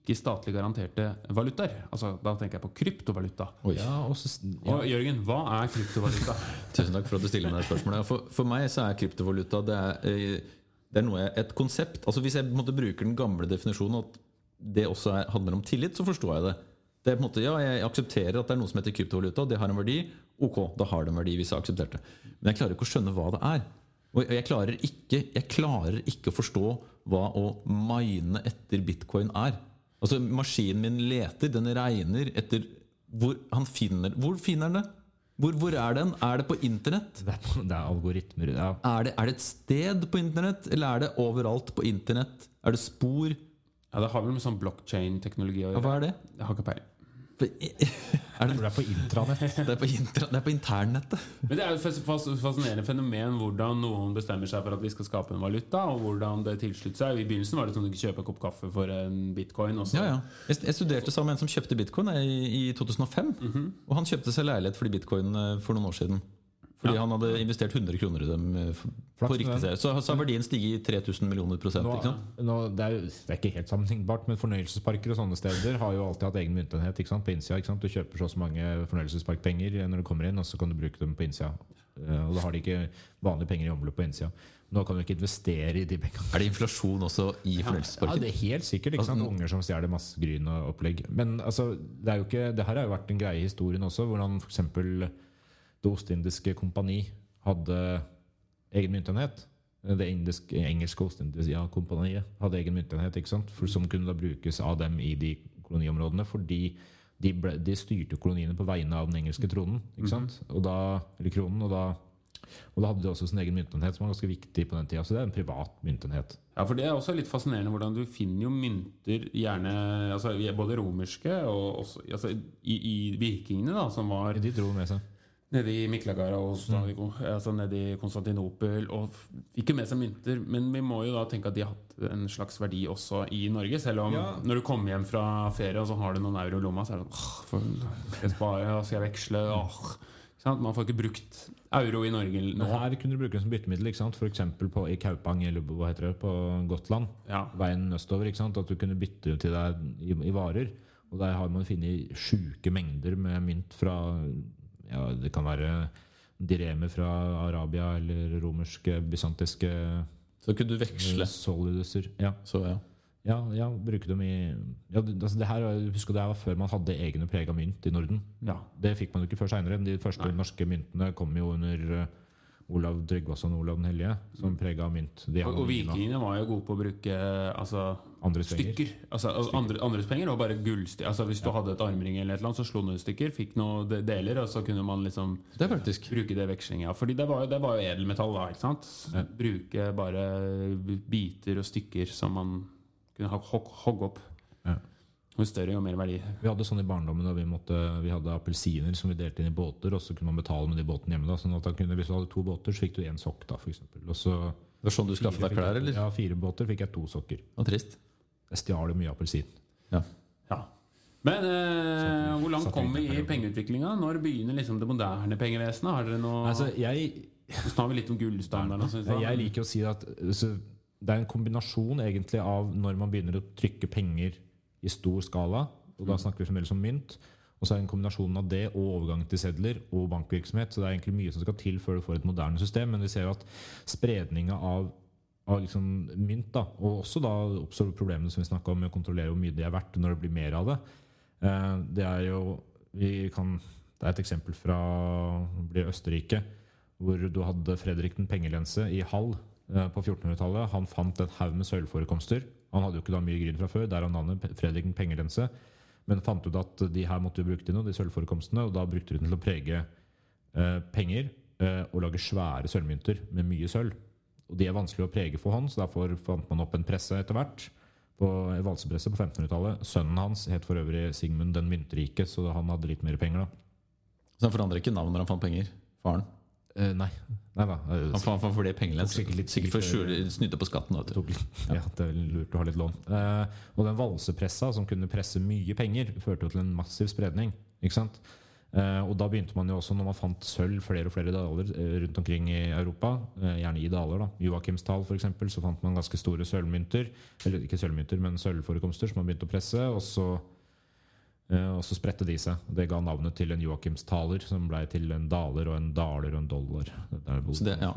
ikke statlig garanterte valutaer. Altså, da tenker jeg på kryptovaluta. Ja, også, ja. Og Jørgen, hva er kryptovaluta? Tusen takk for at du stiller meg det spørsmålet. For, for meg så er kryptovaluta det er, eh, det er noe, jeg- et konsept. Altså Hvis jeg på en måte bruker den gamle definisjonen, at det også er, handler om tillit, så forstår jeg det. Det er på en måte, ja, Jeg aksepterer at det er noe som heter kryptovaluta, og det har en verdi. Ok, da har det en verdi hvis jeg har akseptert det. Men jeg klarer ikke å skjønne hva det er. Og jeg klarer ikke, jeg klarer ikke å forstå hva å mine etter bitcoin er. Altså Maskinen min leter, den regner etter hvor han finner Hvor finner han det? Hvor, hvor er den? Er det på internett? det, er, på- det er algoritmer. Ja. Er det, er det et sted på internett, eller er det overalt på internett? Er det spor? Ja, Det har vel med sånn blockchain-teknologi å Ja, hva er det? Jeg har ikke peiling. Er Det det, er på intranett. det, er på intra, det er på internnettet. Men det er et fas- fas- fascinerende fenomen hvordan noen bestemmer seg for at vi skal skape en valuta, og hvordan det tilslutter seg. I begynnelsen var det sånn at du kunne kjøpe en kopp kaffe for en bitcoin. Ja, ja. Jeg, jeg studerte sammen med en som kjøpte bitcoin i, i 2005. -hmm. Og han kjøpte seg leilighet fordi bitcoin eh, for noen år siden. Fordi han hadde investert 100 kroner i dem eh, på riktig serie. Så, så har verdien stiget i 3000 millioner prosent. Nå, nå, det, er, det er ikke helt sammenlignbart, men fornøyelsesparker og sånne steder har jo alltid hatt egen myntenhet på innsida. Du kjøper så mange fornøyelsesparkpenger når du kommer inn, og så kan du bruke dem på innsida. Eh, Og da har de ikke vanlige penger i omløp på innsida. Nå kan du ikke investere i de pengene. Er det inflasjon også i Ja, fornøyelsesparken? det er helt sikkert. ikke sant? Altså, Unger som stjeler masse gryn og opplegg. Men altså, det, er jo ikke, det her har jo vært en greie i historien også, hvordan f.eks. Det ostindiske kompani hadde egen myntenhet. Det indiske, engelske ostindiske kompaniet hadde egen myntenhet ikke sant? For, som kunne da brukes av dem i de koloniområdene fordi de, ble, de styrte koloniene på vegne av den engelske tronen. ikke sant? Og da, eller kronen, og da, og da hadde de også sin egen myntenhet, som var ganske viktig på den tida. Så det er en privat myntenhet. Ja, for Det er også litt fascinerende hvordan du finner jo mynter, gjerne altså, både romerske og også, altså, i, i vikingene, da, som var De dro med seg. Nede i Miklagara og Stavigo, altså nede i Konstantinopel, og ikke med seg mynter. Men vi må jo da tenke at de har hatt en slags verdi også i Norge. Selv om Ja. når du kommer hjem fra ferie og så har du noen euro i lomma, så er det sånn Skal jeg spare, skal jeg veksle åh. Man får ikke brukt euro i Norge nå. Men her kunne du bruke den som byttemiddel, ikke sant? f.eks. i Kaupang eller hva heter det, på Gotland. Ja. Veien østover. ikke sant? At du kunne bytte til deg i, i varer. Og der har man funnet sjuke mengder med mynt fra ja, Det kan være diremer fra Arabia eller romerske, bysantiske Så kunne du veksle. soliduser. Ja, Så ja. ja, ja bruke dem i ja, altså det her, er- Husk det her var før man hadde egne prega mynt i Norden. Ja. Det fikk man jo ikke før seinere. De første Nei. norske myntene kom jo under eh, Olav Tryggvason og Olav den hellige, som prega av mynt. De Og, og vikingene var jo gode på å bruke altså, andres stykker. Altså, stykker. andre, andres penger og bare gullstykker. Altså, hvis du hadde et armring eller et eller annet, så slo du stykker, fikk noen deler, og så kunne man liksom Det bruke det i veksling. Ja. Fordi det var, jo, det var jo edelmetall da, ikke sant? Ja. Bruke bare biter og stykker som man kunne hogge opp. Ja. Jo større, jo mer verdi. Vi hadde sånn i barndommen da vi, måtte, vi hadde appelsiner som vi delte inn i båter, og så kunne man betale med de båtene hjemme. da, sånn at da kunne, Hvis du hadde to båter, så fikk du én sokk, da, for eksempel. Og så Det var sånn du skaffet deg klær, eller? Ja, fire båter fikk jeg to sokker. Og trist. Jeg stjal jo mye appelsin. Ja. Men eh, hvor langt kom vi i pengeutviklinga? Når begynner liksom det moderne pengevesenet? Har dere noe Altså, jeg, Så snakker vi litt om gullstandarden. og sånn. jeg liker å si at så, det er en kombinasjon egentlig av når man begynner å trykke penger i stor skala, og da snakker vi fremdeles om mynt, og så er det en kombinasjon av det og overgang til sedler og bankvirksomhet. Så det er egentlig mye som skal til før du får et moderne system. Men vi ser jo at spredninga av, av liksom mynt, da, og også da oppstår problemene som vi snakka om med å kontrollere hvor mye det er verdt når det blir mer av det. Eh, Det er jo vi kan, Det er et eksempel fra blir Østerrike, hvor du hadde Fredrik den pengelense i Hall eh, på 1400-tallet. Han fant en haug med sølvforekomster. Han hadde jo ikke da mye gryn fra før, derav navnet Fredrik den pengelense. Men fant ut at de her måtte jo bruke til noe, de sølvforekomstene, og da brukte de den til å prege eh, penger eh, og lage svære sølvmynter med mye sølv. Og de er vanskelig å prege for hånd, så derfor fant man opp en presse etter hvert. På valsepresse på 1500-tallet. Sønnen hans het for øvrig Sigmund den myntrike, så han hadde litt mer penger da. Så han forandrer ikke navn når han fant penger? Faren? Eh, nei. nei da. eh, Han, han, han det pengelens. Tok sikkert Sikkert for å snyte på skatten. Da, Det litt, ja, det er lurt å ha litt lån. Uh, og den valsepressa som kunne presse mye penger, førte jo til en massiv spredning. Ikke sant? Uh, og da begynte man jo også, når man fant sølv flere og flere daler rundt omkring i Europa, gjerne i daler, da, Joakimsdal f.eks., så fant man ganske store sølvmynter, eller ikke sølvmynter, men sølvforekomster som man begynte å presse, og så og så spredte de seg. Det ga navnet til en Joakimstaler, som ble til en daler og en daler og en dollar. Det er, det, ja.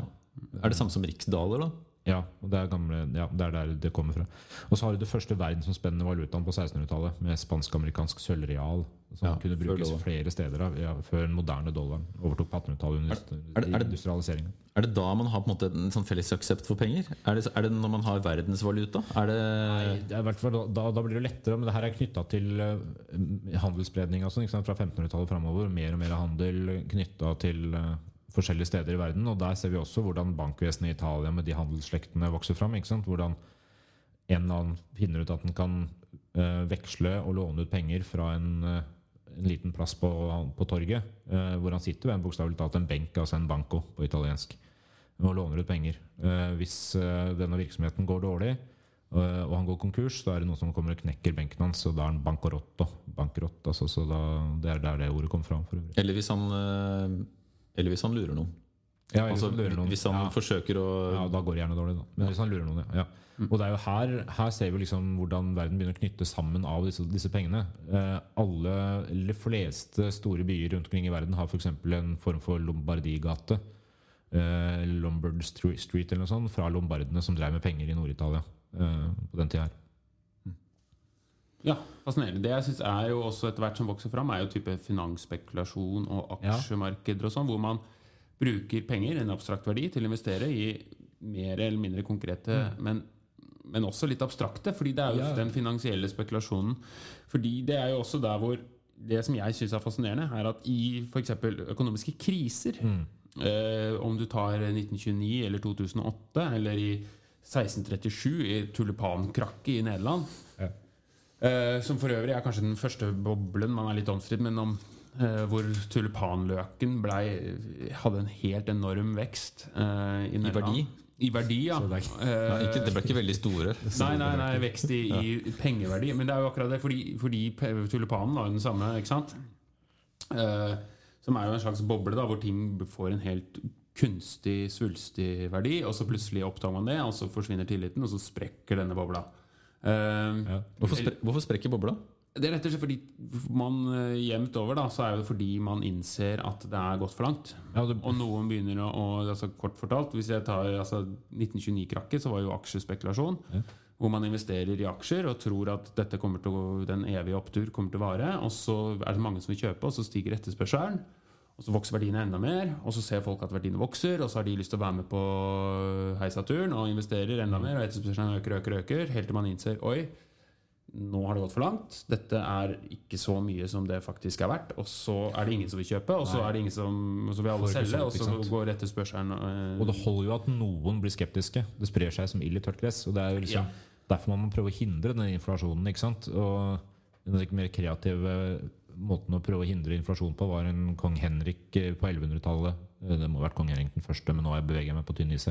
Er det samme som riksdaler, da? Ja, det er, gamle, ja, det er der det kommer fra. Og så har du det første verdensomspennende valutaen på 1600-tallet, med spansk-amerikansk sølvreal, som Ja, kunne brukes flere steder av, ja, før den moderne dollaren overtok på 1800-tallet under Er det- er det- industrialiseringen. Er det da man har på en måte en sånn felles aksept for penger? Er det, er det når man har verdensvaluta? Er det Det er fall, da, da, blir det lettere, men det her er knytta til uh, handelsspredning sånn, fra 1500-tallet framover. Mer og mer handel knytta til eh, forskjellige steder i verden. Og der ser vi også hvordan bankvesenet i Italia med de handelsslektene vokser fram. Hvordan en eller annen finner ut at den kan uh, veksle og låne ut penger fra en, uh, en liten plass på, på torget, uh, hvor han sitter ved en bokstavelig talt en benk, altså en banco på italiensk, og låner ut penger. Hvis denne virksomheten går dårlig, og han går konkurs, da er det noen som kommer og knekker benken hans, og da er han bankerotto. Bankerott, altså, så da, det er der det ordet kom fra. Eller hvis han Eller hvis han lurer noen. Ja, Altså, han hvis han Ja. forsøker å Ja, da går det gjerne dårlig, da. Men hvis han lurer noen, ja. ja. Og det er jo her, her ser vi liksom hvordan verden begynner å knytte sammen av disse, disse pengene. Eh, alle, eller fleste store byer rundt omkring i verden har f.eks. en form for Lombardigate. Eh, Lombard Street eller noe sånt, fra lombardene som drev med penger i Nord-Italia eh, på den tida her. Ja, fascinerende. Det jeg synes er jo også etter hvert som vokser fram, er jo type finansspekulasjon og aksjemarkeder og sånn, hvor man bruker penger, en abstrakt verdi, til å investere i mer eller mindre konkrete, men, men også litt abstrakte. Fordi det er jo Ja. den finansielle spekulasjonen. Fordi det er jo også der hvor Det som jeg syns er fascinerende, er at i f.eks. økonomiske kriser eh, Om du tar 1929 eller 2008 eller i 1637, i tulipankrakket i Nederland Ja. Eh, Som for øvrig er kanskje den første boblen man er litt omstridt, men om eh, hvor tulipanløken ble, hadde en helt enorm vekst eh, i, I, verdi? I verdi, ja. Det Nei, ikke, det ble ikke veldig store. Nei, nei, nei, vekst i, i pengeverdi. Men det er jo akkurat det, fordi, fordi tulipanen var jo den samme, ikke sant? Eh, som er jo en slags boble da, hvor ting får en helt kunstig, svulstig verdi, og så plutselig opptar man det, og så forsvinner tilliten, og så sprekker denne bobla. Eh, Ja. Hvorfor, spre, hvorfor sprekker bobla? Det er rett og slett fordi man eh, jevnt over da, så er det fordi man innser at det er gått for langt. Ja, det, Og noen begynner å, og, altså Kort fortalt, hvis jeg tar altså 1929-krakket, så var jo aksjespekulasjon. Ja. Hvor man investerer i aksjer og tror at dette kommer til å, den evige opptur kommer til å vare. Og så er det mange som vil kjøpe, og så stiger etterspørselen. Og så vokser verdiene enda mer, og så ser folk at verdiene vokser, og så har de lyst til å være med på heisaturen og investerer enda mer, og etterspørselen øker, øker, øker, helt til man innser oi, nå har det gått for langt. Dette er ikke så mye som det faktisk er verdt. Og så er det ingen som vil kjøpe, og så er det ingen som så vil alle selge, og så går etterspørselen øh, og det holder jo at noen blir skeptiske. Det sprer seg som ild i tørt gress. Og det er jo liksom, derfor man må prøve å hindre den inflasjonen. ikke sant? Og den mer kreative måten å prøve å hindre inflasjon på var en kong Henrik eh, på 1100-tallet. Eh, Det må ha vært kong Henrik den første, men nå beveger jeg meg på tynn is.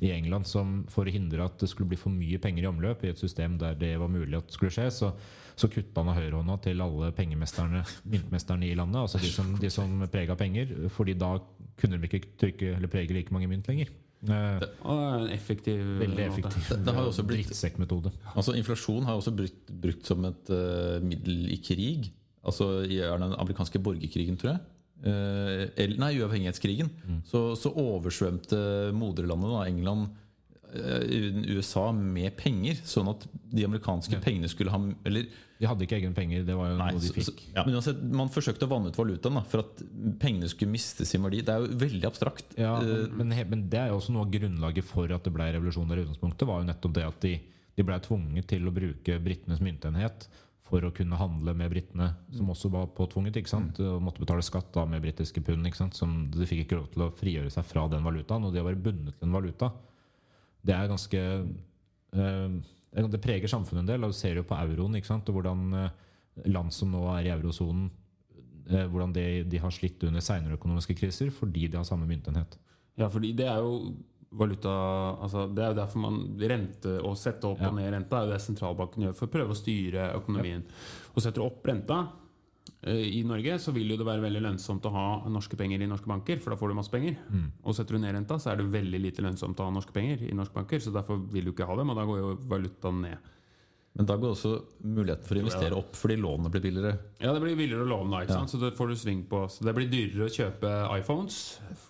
I England, som for å hindre at det skulle bli for mye penger i omløp i et system der det var mulig at det skulle skje, så, så kutta han av høyrehånda til alle pengemesterne, myntmesterne i landet. Altså de som, de som prega penger. fordi da kunne de ikke trykke eller prege like mange mynt lenger. Det, Og en effektiv Veldig effektiv Det- det har også blitt- drittsekkmetode. Altså Inflasjon har også brukt, brukt som et uh, middel i krig. Altså I den amerikanske borgerkrigen, tror jeg. Eh, eller, nei, uavhengighetskrigen. Så, så oversvømte moderlandet, da, England, eh, USA, med penger. Sånn at de amerikanske pengene skulle ha Eller De hadde ikke egne penger, det var jo Nei, noe de fikk. fikk. men uansett, man forsøkte å vanne ut valutaen da, for at pengene skulle miste sin verdi. Det er jo veldig abstrakt. Ja, Eh, men, men det er jo også noe av grunnlaget for at det ble revolusjon der i utgangspunktet, var jo nettopp det at de, de ble tvunget til å bruke britenes myntenhet for å kunne handle med britene, som også var påtvunget, ikke sant? og måtte betale skatt da med britiske pund. ikke sant? Som De fikk ikke lov til å frigjøre seg fra den valutaen, og det å være bundet til en valuta, det er ganske eh, Det preger samfunnet en del, og du ser jo på euroen, ikke sant? og hvordan eh, land som nå er i eurosonen, eh, hvordan de, de har slitt under seinere økonomiske kriser fordi de har samme myntenhet. Ja, fordi det er jo valuta altså Det er jo derfor man rente og sette opp Ja. og ned renta er jo det sentralbanken gjør for å prøve å styre økonomien. Og setter du opp renta eh, i Norge, så vil jo det være veldig lønnsomt å ha norske penger i norske banker, for da får du masse penger. Mm. Og setter du ned renta, så er det veldig lite lønnsomt å ha norske penger i norske banker, så derfor vil du ikke ha dem, og da går jo valutaen ned. Men da går også muligheten for å investere opp fordi lånene blir billigere. Ja, det blir billigere å låne sant? så det får du sving på. Så det blir dyrere å kjøpe iPhones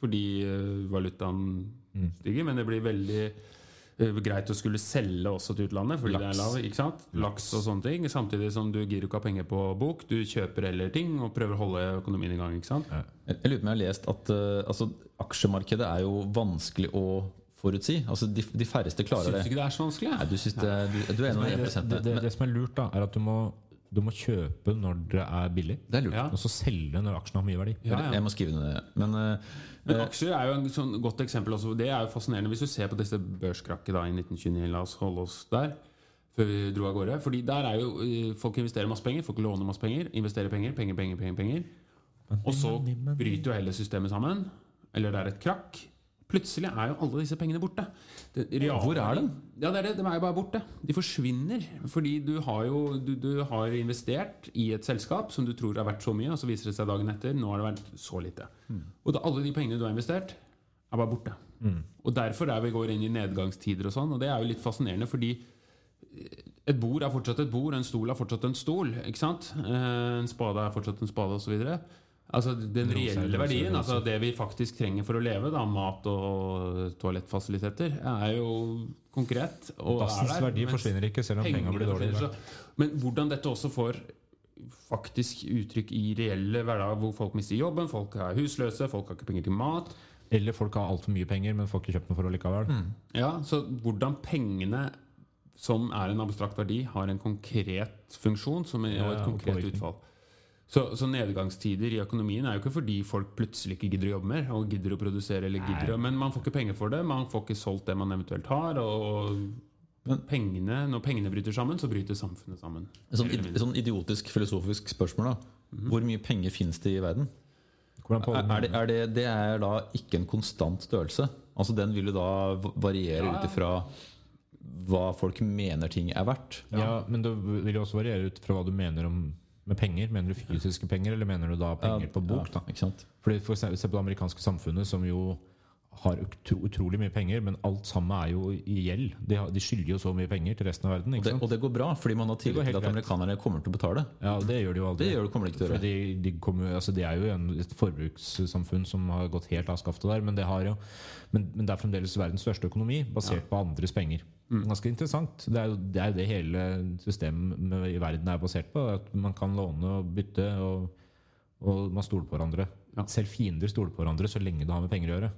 fordi eh, valutaen Mm. stiger, men det blir veldig eh, greit å skulle selge også til utlandet fordi det er Laks. lav, ikke sant? Laks og sånne ting. Samtidig som du gir ikke av penger på bok, du kjøper heller ting og prøver å holde økonomien i gang, ikke sant? Jeg jeg lurer på om jeg har lest at uh, altså, aksjemarkedet er jo vanskelig å forutsi. Altså, de, de færreste klarer Syns det. du ikke det er så vanskelig? Nei, du, synes det, du, du er en av det, det, det, det som er lurt, da, er at du må, du må kjøpe når det er billig, det er lurt. Ja. og så selge når aksjene har mye verdi. Ja, ja. Jeg må skrive ned det. Men eh, Men aksjer er jo et sånn godt eksempel også. Det er jo fascinerende hvis du ser på disse børskrakket da i 1929. La oss holde oss der. Før vi dro av gårde. Fordi der er jo eh, Folk investerer masse penger, folk låner masse penger. Investerer penger, penger, penger, penger. penger. Og så bryter jo hele systemet sammen. Eller det er et krakk. Plutselig er jo alle disse pengene borte. Det, Hvor er de? Ja, det er det. De er jo bare borte. De forsvinner. Fordi du har jo du, du har investert i et selskap som du tror er verdt så mye, og så viser det seg dagen etter nå har det vært så lite. Og da, alle de pengene du har investert, er bare borte. Og derfor er vi går inn i nedgangstider og sånn, og det er jo litt fascinerende, fordi et bord er fortsatt et bord, en stol er fortsatt en stol. Ikke sant? Eh, En spade er fortsatt en spade, osv. Altså, den reelle verdien, altså det vi faktisk trenger for å leve, da, mat og toalettfasiliteter, er jo konkret. Og er Dassens der, verdi forsvinner ikke, selv om penga blir dårligere. Men hvordan dette også får faktisk uttrykk i reelle hverdag, hvor folk mister jobben, folk er husløse, folk har ikke penger til mat. Eller folk har altfor mye penger, men får ikke kjøpt noe for å likevel. Ja, så hvordan pengene som er en abstrakt verdi, har en konkret funksjon som er, og et konkret påvirkning. utfall. Så, så nedgangstider i økonomien er jo ikke fordi folk plutselig ikke gidder å jobbe mer, og gidder å produsere, eller gidder å, men man får ikke penger for det. Man får ikke solgt det man eventuelt har. og pengene, Når pengene bryter sammen, så bryter samfunnet sammen. Et sånn, sånn idiotisk filosofisk spørsmål. da Hvor mye penger finnes det i verden? Er, er det, er det, det er da ikke en konstant størrelse. Altså Den vil jo da variere variere ut ifra hva folk mener ting er verdt. ja, men det vil jo også variere ut fra hva du mener om med penger. Mener du fysiske penger, eller mener du da penger på bok? Ja, da? ikke sant? Fordi for Se på det amerikanske samfunnet, som jo har utro, utrolig mye penger, men alt sammen er jo i gjeld. De, har, de skylder jo så mye penger til resten av verden. Og det, sant? og det går bra, fordi man har tillit til at amerikanerne kommer til å betale. Ja, det gjør de jo aldri. Det gjør de kommer de ikke til å gjøre. de, de, kommer, altså de, er jo en, et forbrukssamfunn som har gått helt av skaftet der. Men det, har jo, men, men det er fremdeles verdens største økonomi, basert på andres penger. Ganske interessant. Det er, jo, det er jo det hele systemet med- i verden er basert på. At man kan låne og bytte, og, og man stoler på hverandre. Selv fiender stoler på hverandre så lenge det har med penger å gjøre.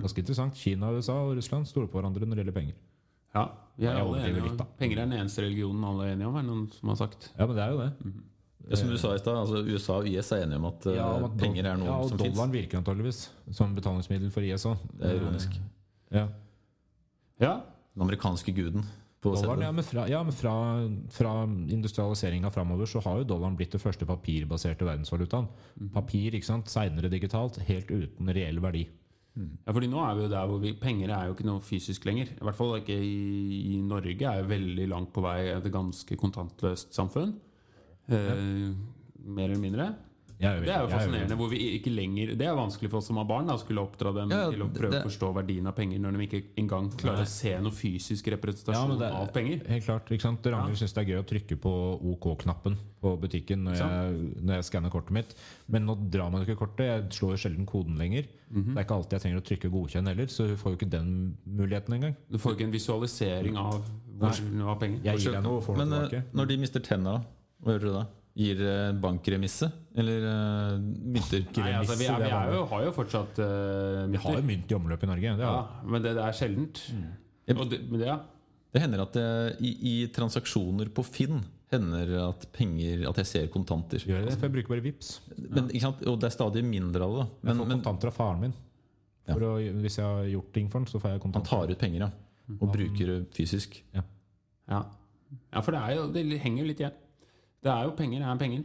Ganske interessant. Kina, USA og Russland stoler på hverandre når det gjelder penger. Ja, vi er alle enige litt. Penger er den eneste religionen alle er enige om, er det noen som har sagt. Ja, men det er jo det. Ja, som du sa i stad, altså USA og IS er enige om at, eh, Ja, om at penger er noe ja, som fins. Dollaren virker antageligvis som betalingsmiddel for IS òg. Det er ironisk. Ja. Ja, Den amerikanske guden på Dollaren, ja, men fra, ja, men fra, fra industrialiseringa framover så har jo dollaren blitt det første papirbaserte verdensvalutaen. Papir, ikke sant, seinere digitalt, helt uten reell verdi. Ja, fordi nå er vi jo der hvor vi, Penger er jo ikke noe fysisk lenger. I hvert fall ikke i, i Norge. er jo veldig langt på vei et ganske kontantløst samfunn. Eh, Mer eller mindre. Jeg Det er jo er fascinerende. hvor vi ikke lenger Det er vanskelig for oss som har barn da skulle oppdra dem Ja, ja, til å prøve det- å forstå verdien av penger når de ikke engang klarer å se noe fysisk representasjon ja, det av penger. Helt klart, ikke sant? Ragnhild syns det er gøy å trykke på OK-knappen på butikken når jeg, når jeg skanner kortet mitt. Men nå drar man ikke kortet. Jeg slår jo sjelden koden lenger. Mhm. Det er ikke alltid jeg trenger å trykke godkjenn heller, så hun får jo ikke den muligheten engang. Du får ikke en visualisering av hvor du har penger. Jeg gir deg noe får Men noe eh, tilbake. når de mister tenna, hva gjør dere da? Gir eh, bankremisse? Eller uh, mynter? Nei, altså, vi, er, vi er jo, har jo fortsatt uh, Vi har jo mynt i omløp i Norge. Det ja, men det, det er sjeldent. Mm. Og det, men det, ja. Det hender at det, i, i transaksjoner på Finn hender at penger At jeg ser kontanter. Gjør det? For jeg bruker bare Vipps Men, ikke sant? Og det er stadig mindre av det. Jeg får kontanter av faren min. For å, hvis jeg har gjort ting for den, så får jeg kontanter. han tar ut penger, ja. Og bruker det fysisk. Ja. ja, for det, er jo, det henger jo litt igjen. Det er jo penger Det er penger.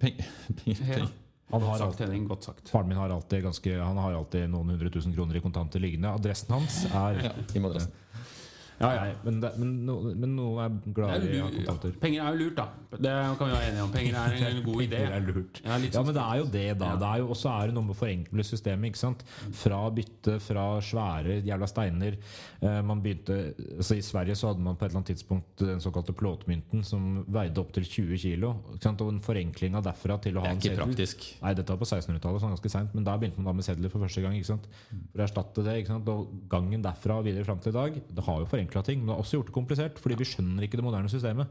Peng, penger, penger. Han har sagt, alltid, Godt sagt. faren min har alltid, ganske, han har alltid noen hundre tusen kroner i kontanter liggende. Adressen hans er Ja, i madrassen. Ja, ja. Men, det, men, no, men noen er glad i kontanter. Penger er jo lurt, da. Det kan vi være enige om. Penger er en god idé. Ja, Ja, sånn- men det er jo det, da. Det er jo også er det noe med å forenkle systemet. ikke sant? Fra bytte, fra svære jævla steiner. Eh, man begynte, altså I Sverige så hadde man på et eller annet tidspunkt den såkalte plåtmynten, som veide opptil 20 kilo. Ikke sant? Og en forenkling av derfra til å ha en seddel. Nei, dette var på 1600-tallet, sånn ganske sent, men da begynte man da med sedler for første gang. ikke sant? For å erstatte det, ikke sant? Og gangen derfra og videre fram til i dag, det har jo forenkla ting, men det har også gjort det komplisert, fordi vi skjønner ikke det moderne systemet.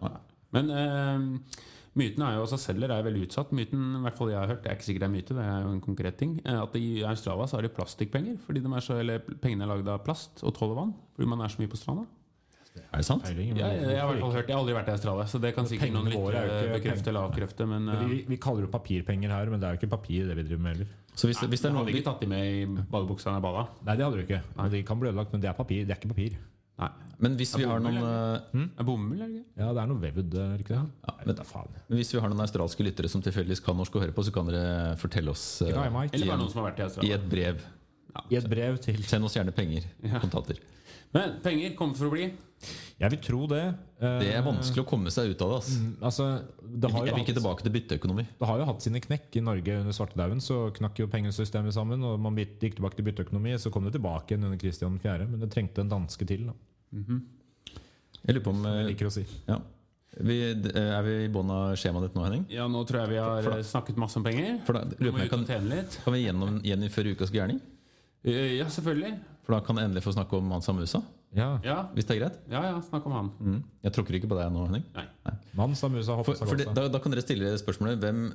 Men eh, myten er jo også selger er veldig utsatt. Myten, i hvert fall jeg har hørt, det er ikke sikkert det er myte, det er jo en konkret ting, eh, at i Australia så har de plastikkpenger. Fordi de er så, eller pengene er lagd av plast og tåler vann. Fordi man er så mye på stranda. Er det sant? Peiling, Ja, jeg, jeg har i hvert fall hørt, jeg har aldri vært i Australia, så det kan sikkert noen er lyttere bekrefte eller avkrefte. Men ikke? eh, vi, vi kaller det papirpenger her, men det er jo ikke papir det vi driver med heller. Så hvis, hvis det er noen noe hadde vi ikke tatt de med i badebuksa når bada. Nei, det hadde du ikke. Og De kan bli ødelagt, men det er papir. Det er ikke papir. Nei. Men hvis vi har noen eh, Er bomull, er det ikke? Ja, det er noe vevd, er ikke det? Ja, Nei, vet faen. Men Hvis vi har noen australske lyttere som tilfeldigvis kan norsk og hører på, så kan dere fortelle oss uh, Dynamite. Eller bare noen som har vært i i et brev. I et brev til Send oss gjerne penger. Ja. Kontanter. Men penger kommer for å bli. Jeg vil tro det. Eh, Det er vanskelig å komme seg ut av det. Mm, Altså, det har, Jeg vil ikke tilbake til bytteøkonomi. det har jo hatt sine knekk. I Norge under svartedauden så knakk jo pengesystemet sammen. Og man gikk tilbake til bytteøkonomi. Så kom det tilbake igjen under Kristian 4., men det trengte en danske til. Da, Jeg lurer på om jeg eh, liker å si. ja. vi, eh, Er vi i bånn av skjemaet ditt nå, Henning? Ja, nå tror jeg vi har For da- snakket masse om penger. For da vi og kan, tjene litt. kan vi gjennom, gjeninnføre ukas gærning? Eh, Ja, selvfølgelig. For da kan jeg endelig få snakke om Mansa Musa, Ja. Ja, hvis det er greit? ja, ja snakk om han. Mm. Jeg tråkker ikke på deg nå, Henning. Nei. Mansa Musa For, for det, da, da kan dere stille spørsmålet hvem,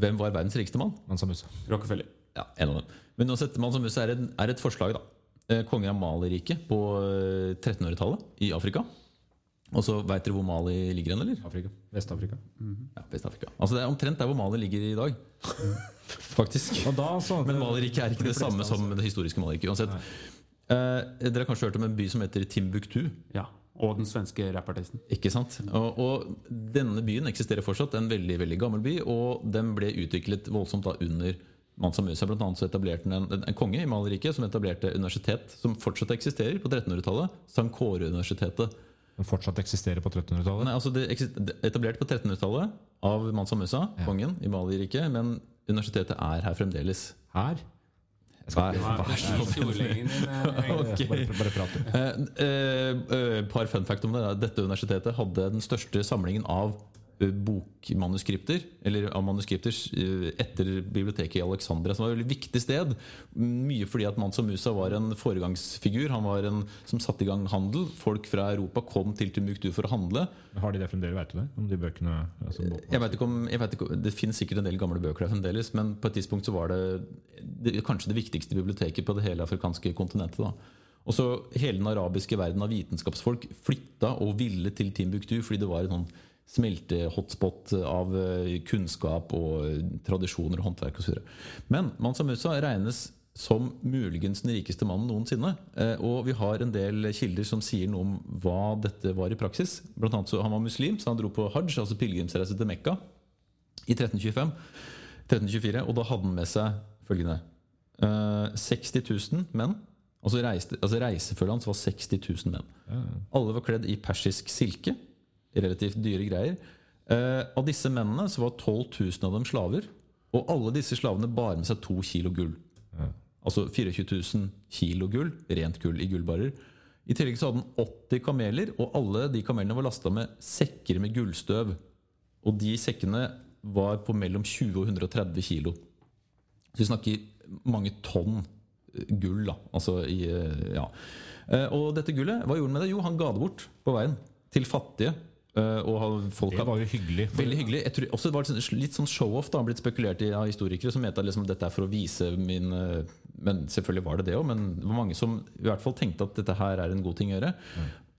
hvem var verdens rikeste mann? Mansa Musa. Rockefeller. Ja, en av dem. Men uansett, Mansa Musa er, en, er et forslag. da Eh, Kongen av Mali-riket på eh, 1300-tallet i Afrika. Og så veit dere hvor Mali ligger hen, eller? Afrika. Vest-Afrika. Ja, Vest-Afrika. Altså Det er omtrent der hvor Mali ligger i dag. Faktisk. Da så Men Mali-riket er ikke det samme som det historiske Mali-riket uansett. Eh, dere har kanskje hørt om en by som heter Timbuktu? Ja. Og den svenske rappartisten. Ikke sant? Og, og denne byen eksisterer fortsatt. En veldig veldig gammel by. Og den ble utviklet voldsomt da under Mansa Musa. Blant annet så etablerte en, en, en konge i Maleriket som etablerte universitet som fortsatt eksisterer på 1300-tallet. Sankore-universitetet. Som fortsatt eksisterer på 1300-tallet. Nei, altså det det er Etablert på 1300-tallet av Mansa Musa, kongen i Maleriket. Men universitetet er her fremdeles. Her? Vær, vær så snill. par fun fact om det. Dette universitetet hadde den største samlingen av bokmanuskripter, eller av manuskripter, eh, etter biblioteket i Alexandria, som var et veldig viktig sted. Mye fordi at Mansa Musa var en foregangsfigur. Han var en som satte i gang handel. Folk fra Europa kom til Timbuktu for å handle. Har de det fremdeles, veit du det? Om de bøkene altså, Jeg vet ikke om, vet ikke, Det finnes sikkert en del gamle bøker der fremdeles, men på et tidspunkt så var det, det kanskje det viktigste biblioteket på det hele afrikanske kontinentet. da. Og så Hele den arabiske verden av vitenskapsfolk flytta og ville til Timbuktu fordi det var en sånn smeltehotspot av eh, kunnskap og eh, tradisjoner og håndverk osv. Men Mansa Musa regnes som muligens den rikeste mannen noensinne. Eh, Og vi har en del kilder som sier noe om hva dette var i praksis. Blant annet så Han var muslim, så han dro på hajj, altså pilegrimsreise til Mekka, i 1325. 1324, og da hadde han med seg følgende eh, 60 000 menn. Altså, reiste, altså Reisefølget hans var 60 000 menn. Alle var kledd i persisk silke. Relativt dyre greier. Eh, av disse mennene så var 12 000 av dem slaver. Og alle disse slavene bar med seg to kilo gull. Altså 24 000 kilo gull, rent gull i gullbarer. I tillegg så hadde han 80 kameler, og alle de kamelene var lasta med sekker med gullstøv. Og de sekkene var på mellom 20 og 130 kilo. Så vi snakker mange tonn eh, gull, da. Altså i eh, Ja. Eh, Og dette gullet, hva gjorde han med det? Jo, han ga det bort på veien. Til fattige. Eh, Og folk Det var jo hyggelig. for- Veldig hyggelig. Jeg tror også det var litt sånn show-off. da, har blitt spekulert i av historikere som mente at liksom, dette er for å vise min eh, Men selvfølgelig var det det òg, men det var mange som i hvert fall tenkte at dette her er en god ting å gjøre.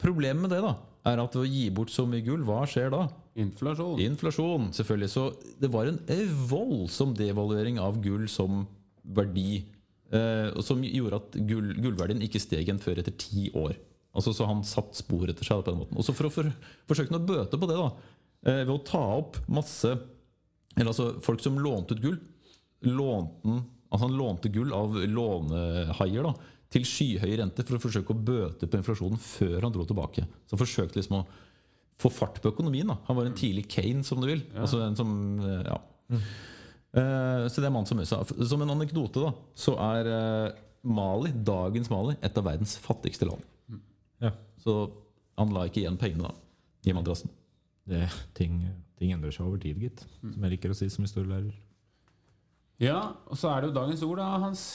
Problemet med det da, er at ved å gi bort så mye gull, hva skjer da? Inflasjon. Inflasjon, selvfølgelig. Så det var en voldsom devaluering av gull som verdi. Eh, som gjorde at gull, gullverdien ikke steg igjen før etter ti år. Altså Så han satt spor etter seg på den måten. Og så for å for, forsøke å bøte på det, da eh, ved å ta opp masse Eller altså folk som lånte ut gull, lånte Altså han lånte gull av lånehaier da til skyhøy rente for å forsøke å bøte på inflasjonen før han dro tilbake. Så han forsøkte liksom å få fart på økonomien. da Han var en tidlig Kane, som du vil. Altså en som, eh, ja Eh, Så det er mann som Musa. Som en anekdote da så er Mali, dagens Mali, et av verdens fattigste land. Ja. Så han la ikke igjen pengene da i madrassen. Det, ting, ting endrer seg over tid, gitt. Som jeg liker å si som historielærer. Ja, og så er det jo dagens ord, da, Hans.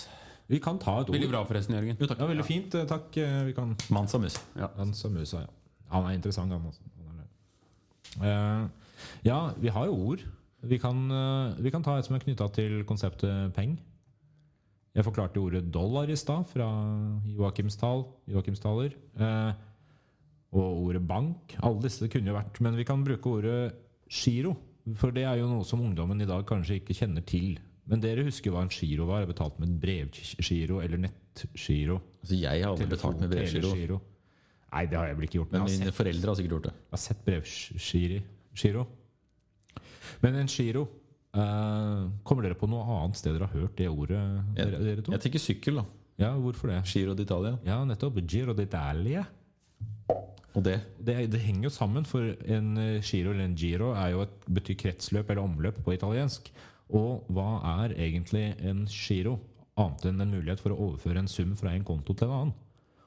Vi kan ta et ord. Veldig bra, forresten, Jørgen. Jo, takk. Ja, veldig fint. Takk. eh, Vi kan Mansa Musa. Han som Musa, ja. Han er interessant, han også. Han er det. Eh, ja, vi har jo ord. Vi kan, uh, vi kan ta et som er knytta til konseptet peng. Jeg forklarte ordet dollar i stad, fra Joakims tal, Joakims taler. Eh, og ordet bank. Alle disse kunne jo vært Men vi kan bruke ordet giro. For det er jo noe som ungdommen i dag kanskje ikke kjenner til. Men dere husker hva en giro var? Jeg betalte med brevgiro eller nettgiro. Altså, jeg har aldri betalt med brevgiro. Nei, det har jeg vel ikke gjort. Men mine foreldre har sikkert gjort det. jeg har sett brevgiro. Men en giro Kommer dere på noe annet sted dere har hørt det ordet, dere, dere to? Jeg tenker sykkel, da. Ja, hvorfor det? Giro d'Italia. Ja, nettopp. Giro d'Italia. Og det. Det, det henger jo sammen, for en eh, giro eller en giro er jo et, betyr kretsløp eller omløp på italiensk. Og hva er egentlig en giro, annet enn en mulighet for å overføre en sum fra en konto til en annen?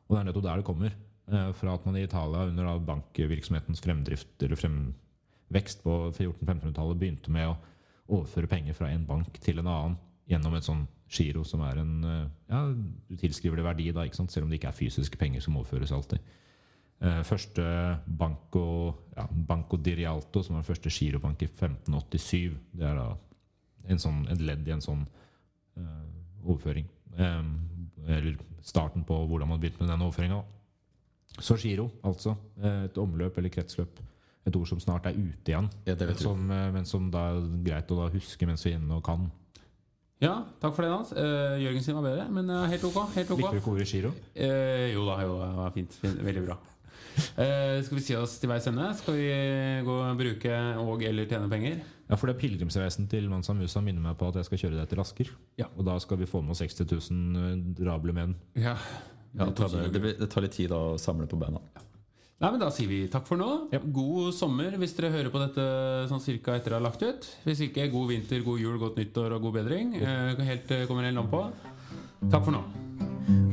Og det er nettopp der det kommer. eh, Fra at man i Italia under bankvirksomhetens fremdrift eller fremvekst på 1400-1500-tallet begynte med å overføre penger fra en bank til en annen gjennom en sånn giro som er en eh, Ja, du tilskriver det verdi, da, ikke sant? selv om det ikke er fysiske penger som overføres alltid. Eh, første Banco, ja, Banco di Rialto, som var den første girobank i 1587. Det er da en sånn, et ledd i en sånn uh, overføring. Um, eller starten på hvordan man begynte med den overføringa. Så giro, altså. Et omløp eller kretsløp. Et ord som snart er ute igjen. Ja, det vet. Som, eh, men som da er greit å da huske mens vi er inne og kan. Ja, takk for det, Hans. Uh, Jørgen sin var bedre, men uh, helt ok. Helt ok. Likte du ikke ordet giro? Uh, jo da, jo det var fint. fint veldig bra. Uh, skal vi si oss til veis ende? Skal vi gå og bruke og eller tjene penger? Ja, for det er pilegrimsreisen til Mansa Musa minner meg på at jeg skal kjøre deg til Asker. Ja. Og da skal vi få med oss 60 000 drable menn. Ja. Ja, det, tar, det, det tar litt tid å samle på beina. Nei, men Da sier vi takk for nå. Ja. God sommer hvis dere hører på dette sånn cirka etter det er lagt ut. Hvis ikke, god vinter, god jul, godt nyttår og god bedring. Eh, helt eh, kommer helt an på. Takk for nå.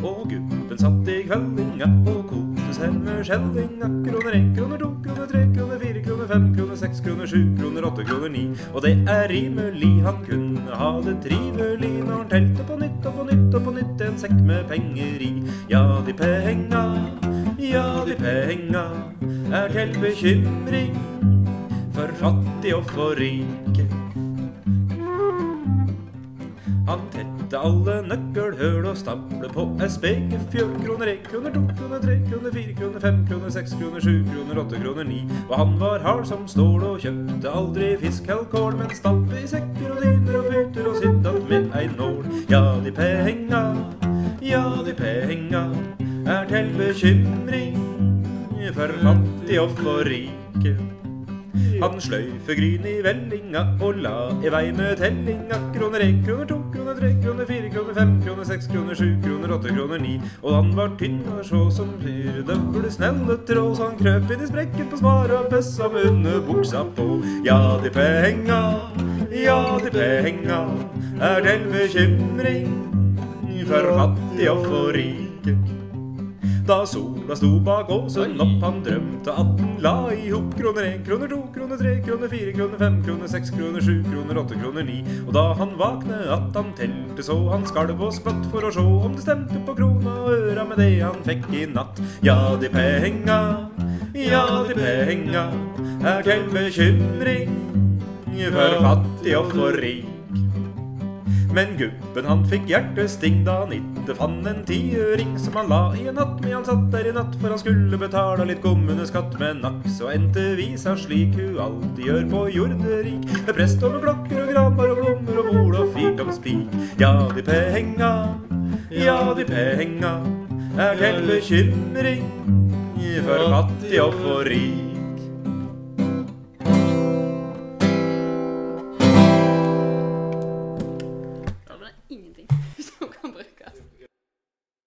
Og gubben satt i kveldinga og koste seg med skjellinga. Kroner én, kroner to, kroner tre, kroner fire, kroner fem, kroner seks, kroner sju, kroner åtte, kroner ni. Og det er rimelig, han kunne ha det trivelig når han telte på nytt og på nytt og på nytt en sekk med penger i. Ja, de penga, ja, de penga er til bekymring for fattig og for rike. Han tette alle nøkkelhøl og stable på ei spekefjøl. Kroner én, kroner to, kroner tre, kroner fire, kroner fem, kroner seks, kroner sju, kroner åtte, kroner ni. Og han var hard som stål og kjøpte aldri fisk eller kål, men stappe i sekker og dyner og puter og sydd att med ei nål. Ja, de penga, ja, de penga er til bekymring for fattig og for rike. Han sløyfe gryn i vellinga og la i vei med tellinga. Kroner én, kroner to, kroner tre, kroner fire, kroner fem, kroner seks, kroner sju, kroner åtte, kroner ni. Og han var tynn og så som fyrdøvle snelle tråd, så han krøp inn i sprekken på sparet og pøssa med underbuksa på. Ja, de penga, ja, de penga er til bekymring for fattig og for rike. Da sola sto bak åsen opp, han drømte at den la i hop kroner én, kroner to, kroner tre, kroner fire, kroner fem, kroner seks, kroner sju, kroner åtte, kroner ni. Og da han vakne at han telte så, han skalv og skvatt for å sjå om det stemte på krona og øra med det han fikk i natt. Ja, de penga, ja, de penga er til bekymring for fattig og for rik. Men gubben han fikk hjertesting da han ikke fant en tiøring som han la i en hatt, men han satt der i natt for han skulle betale litt kommuneskatt Men naks. Og endte visa slik hun alltid gjør på jorderik, med prest og med klokker og graner og blommer og bol og spik. Ja, de penga, ja, de penga er til bekymring for fattig og for rik.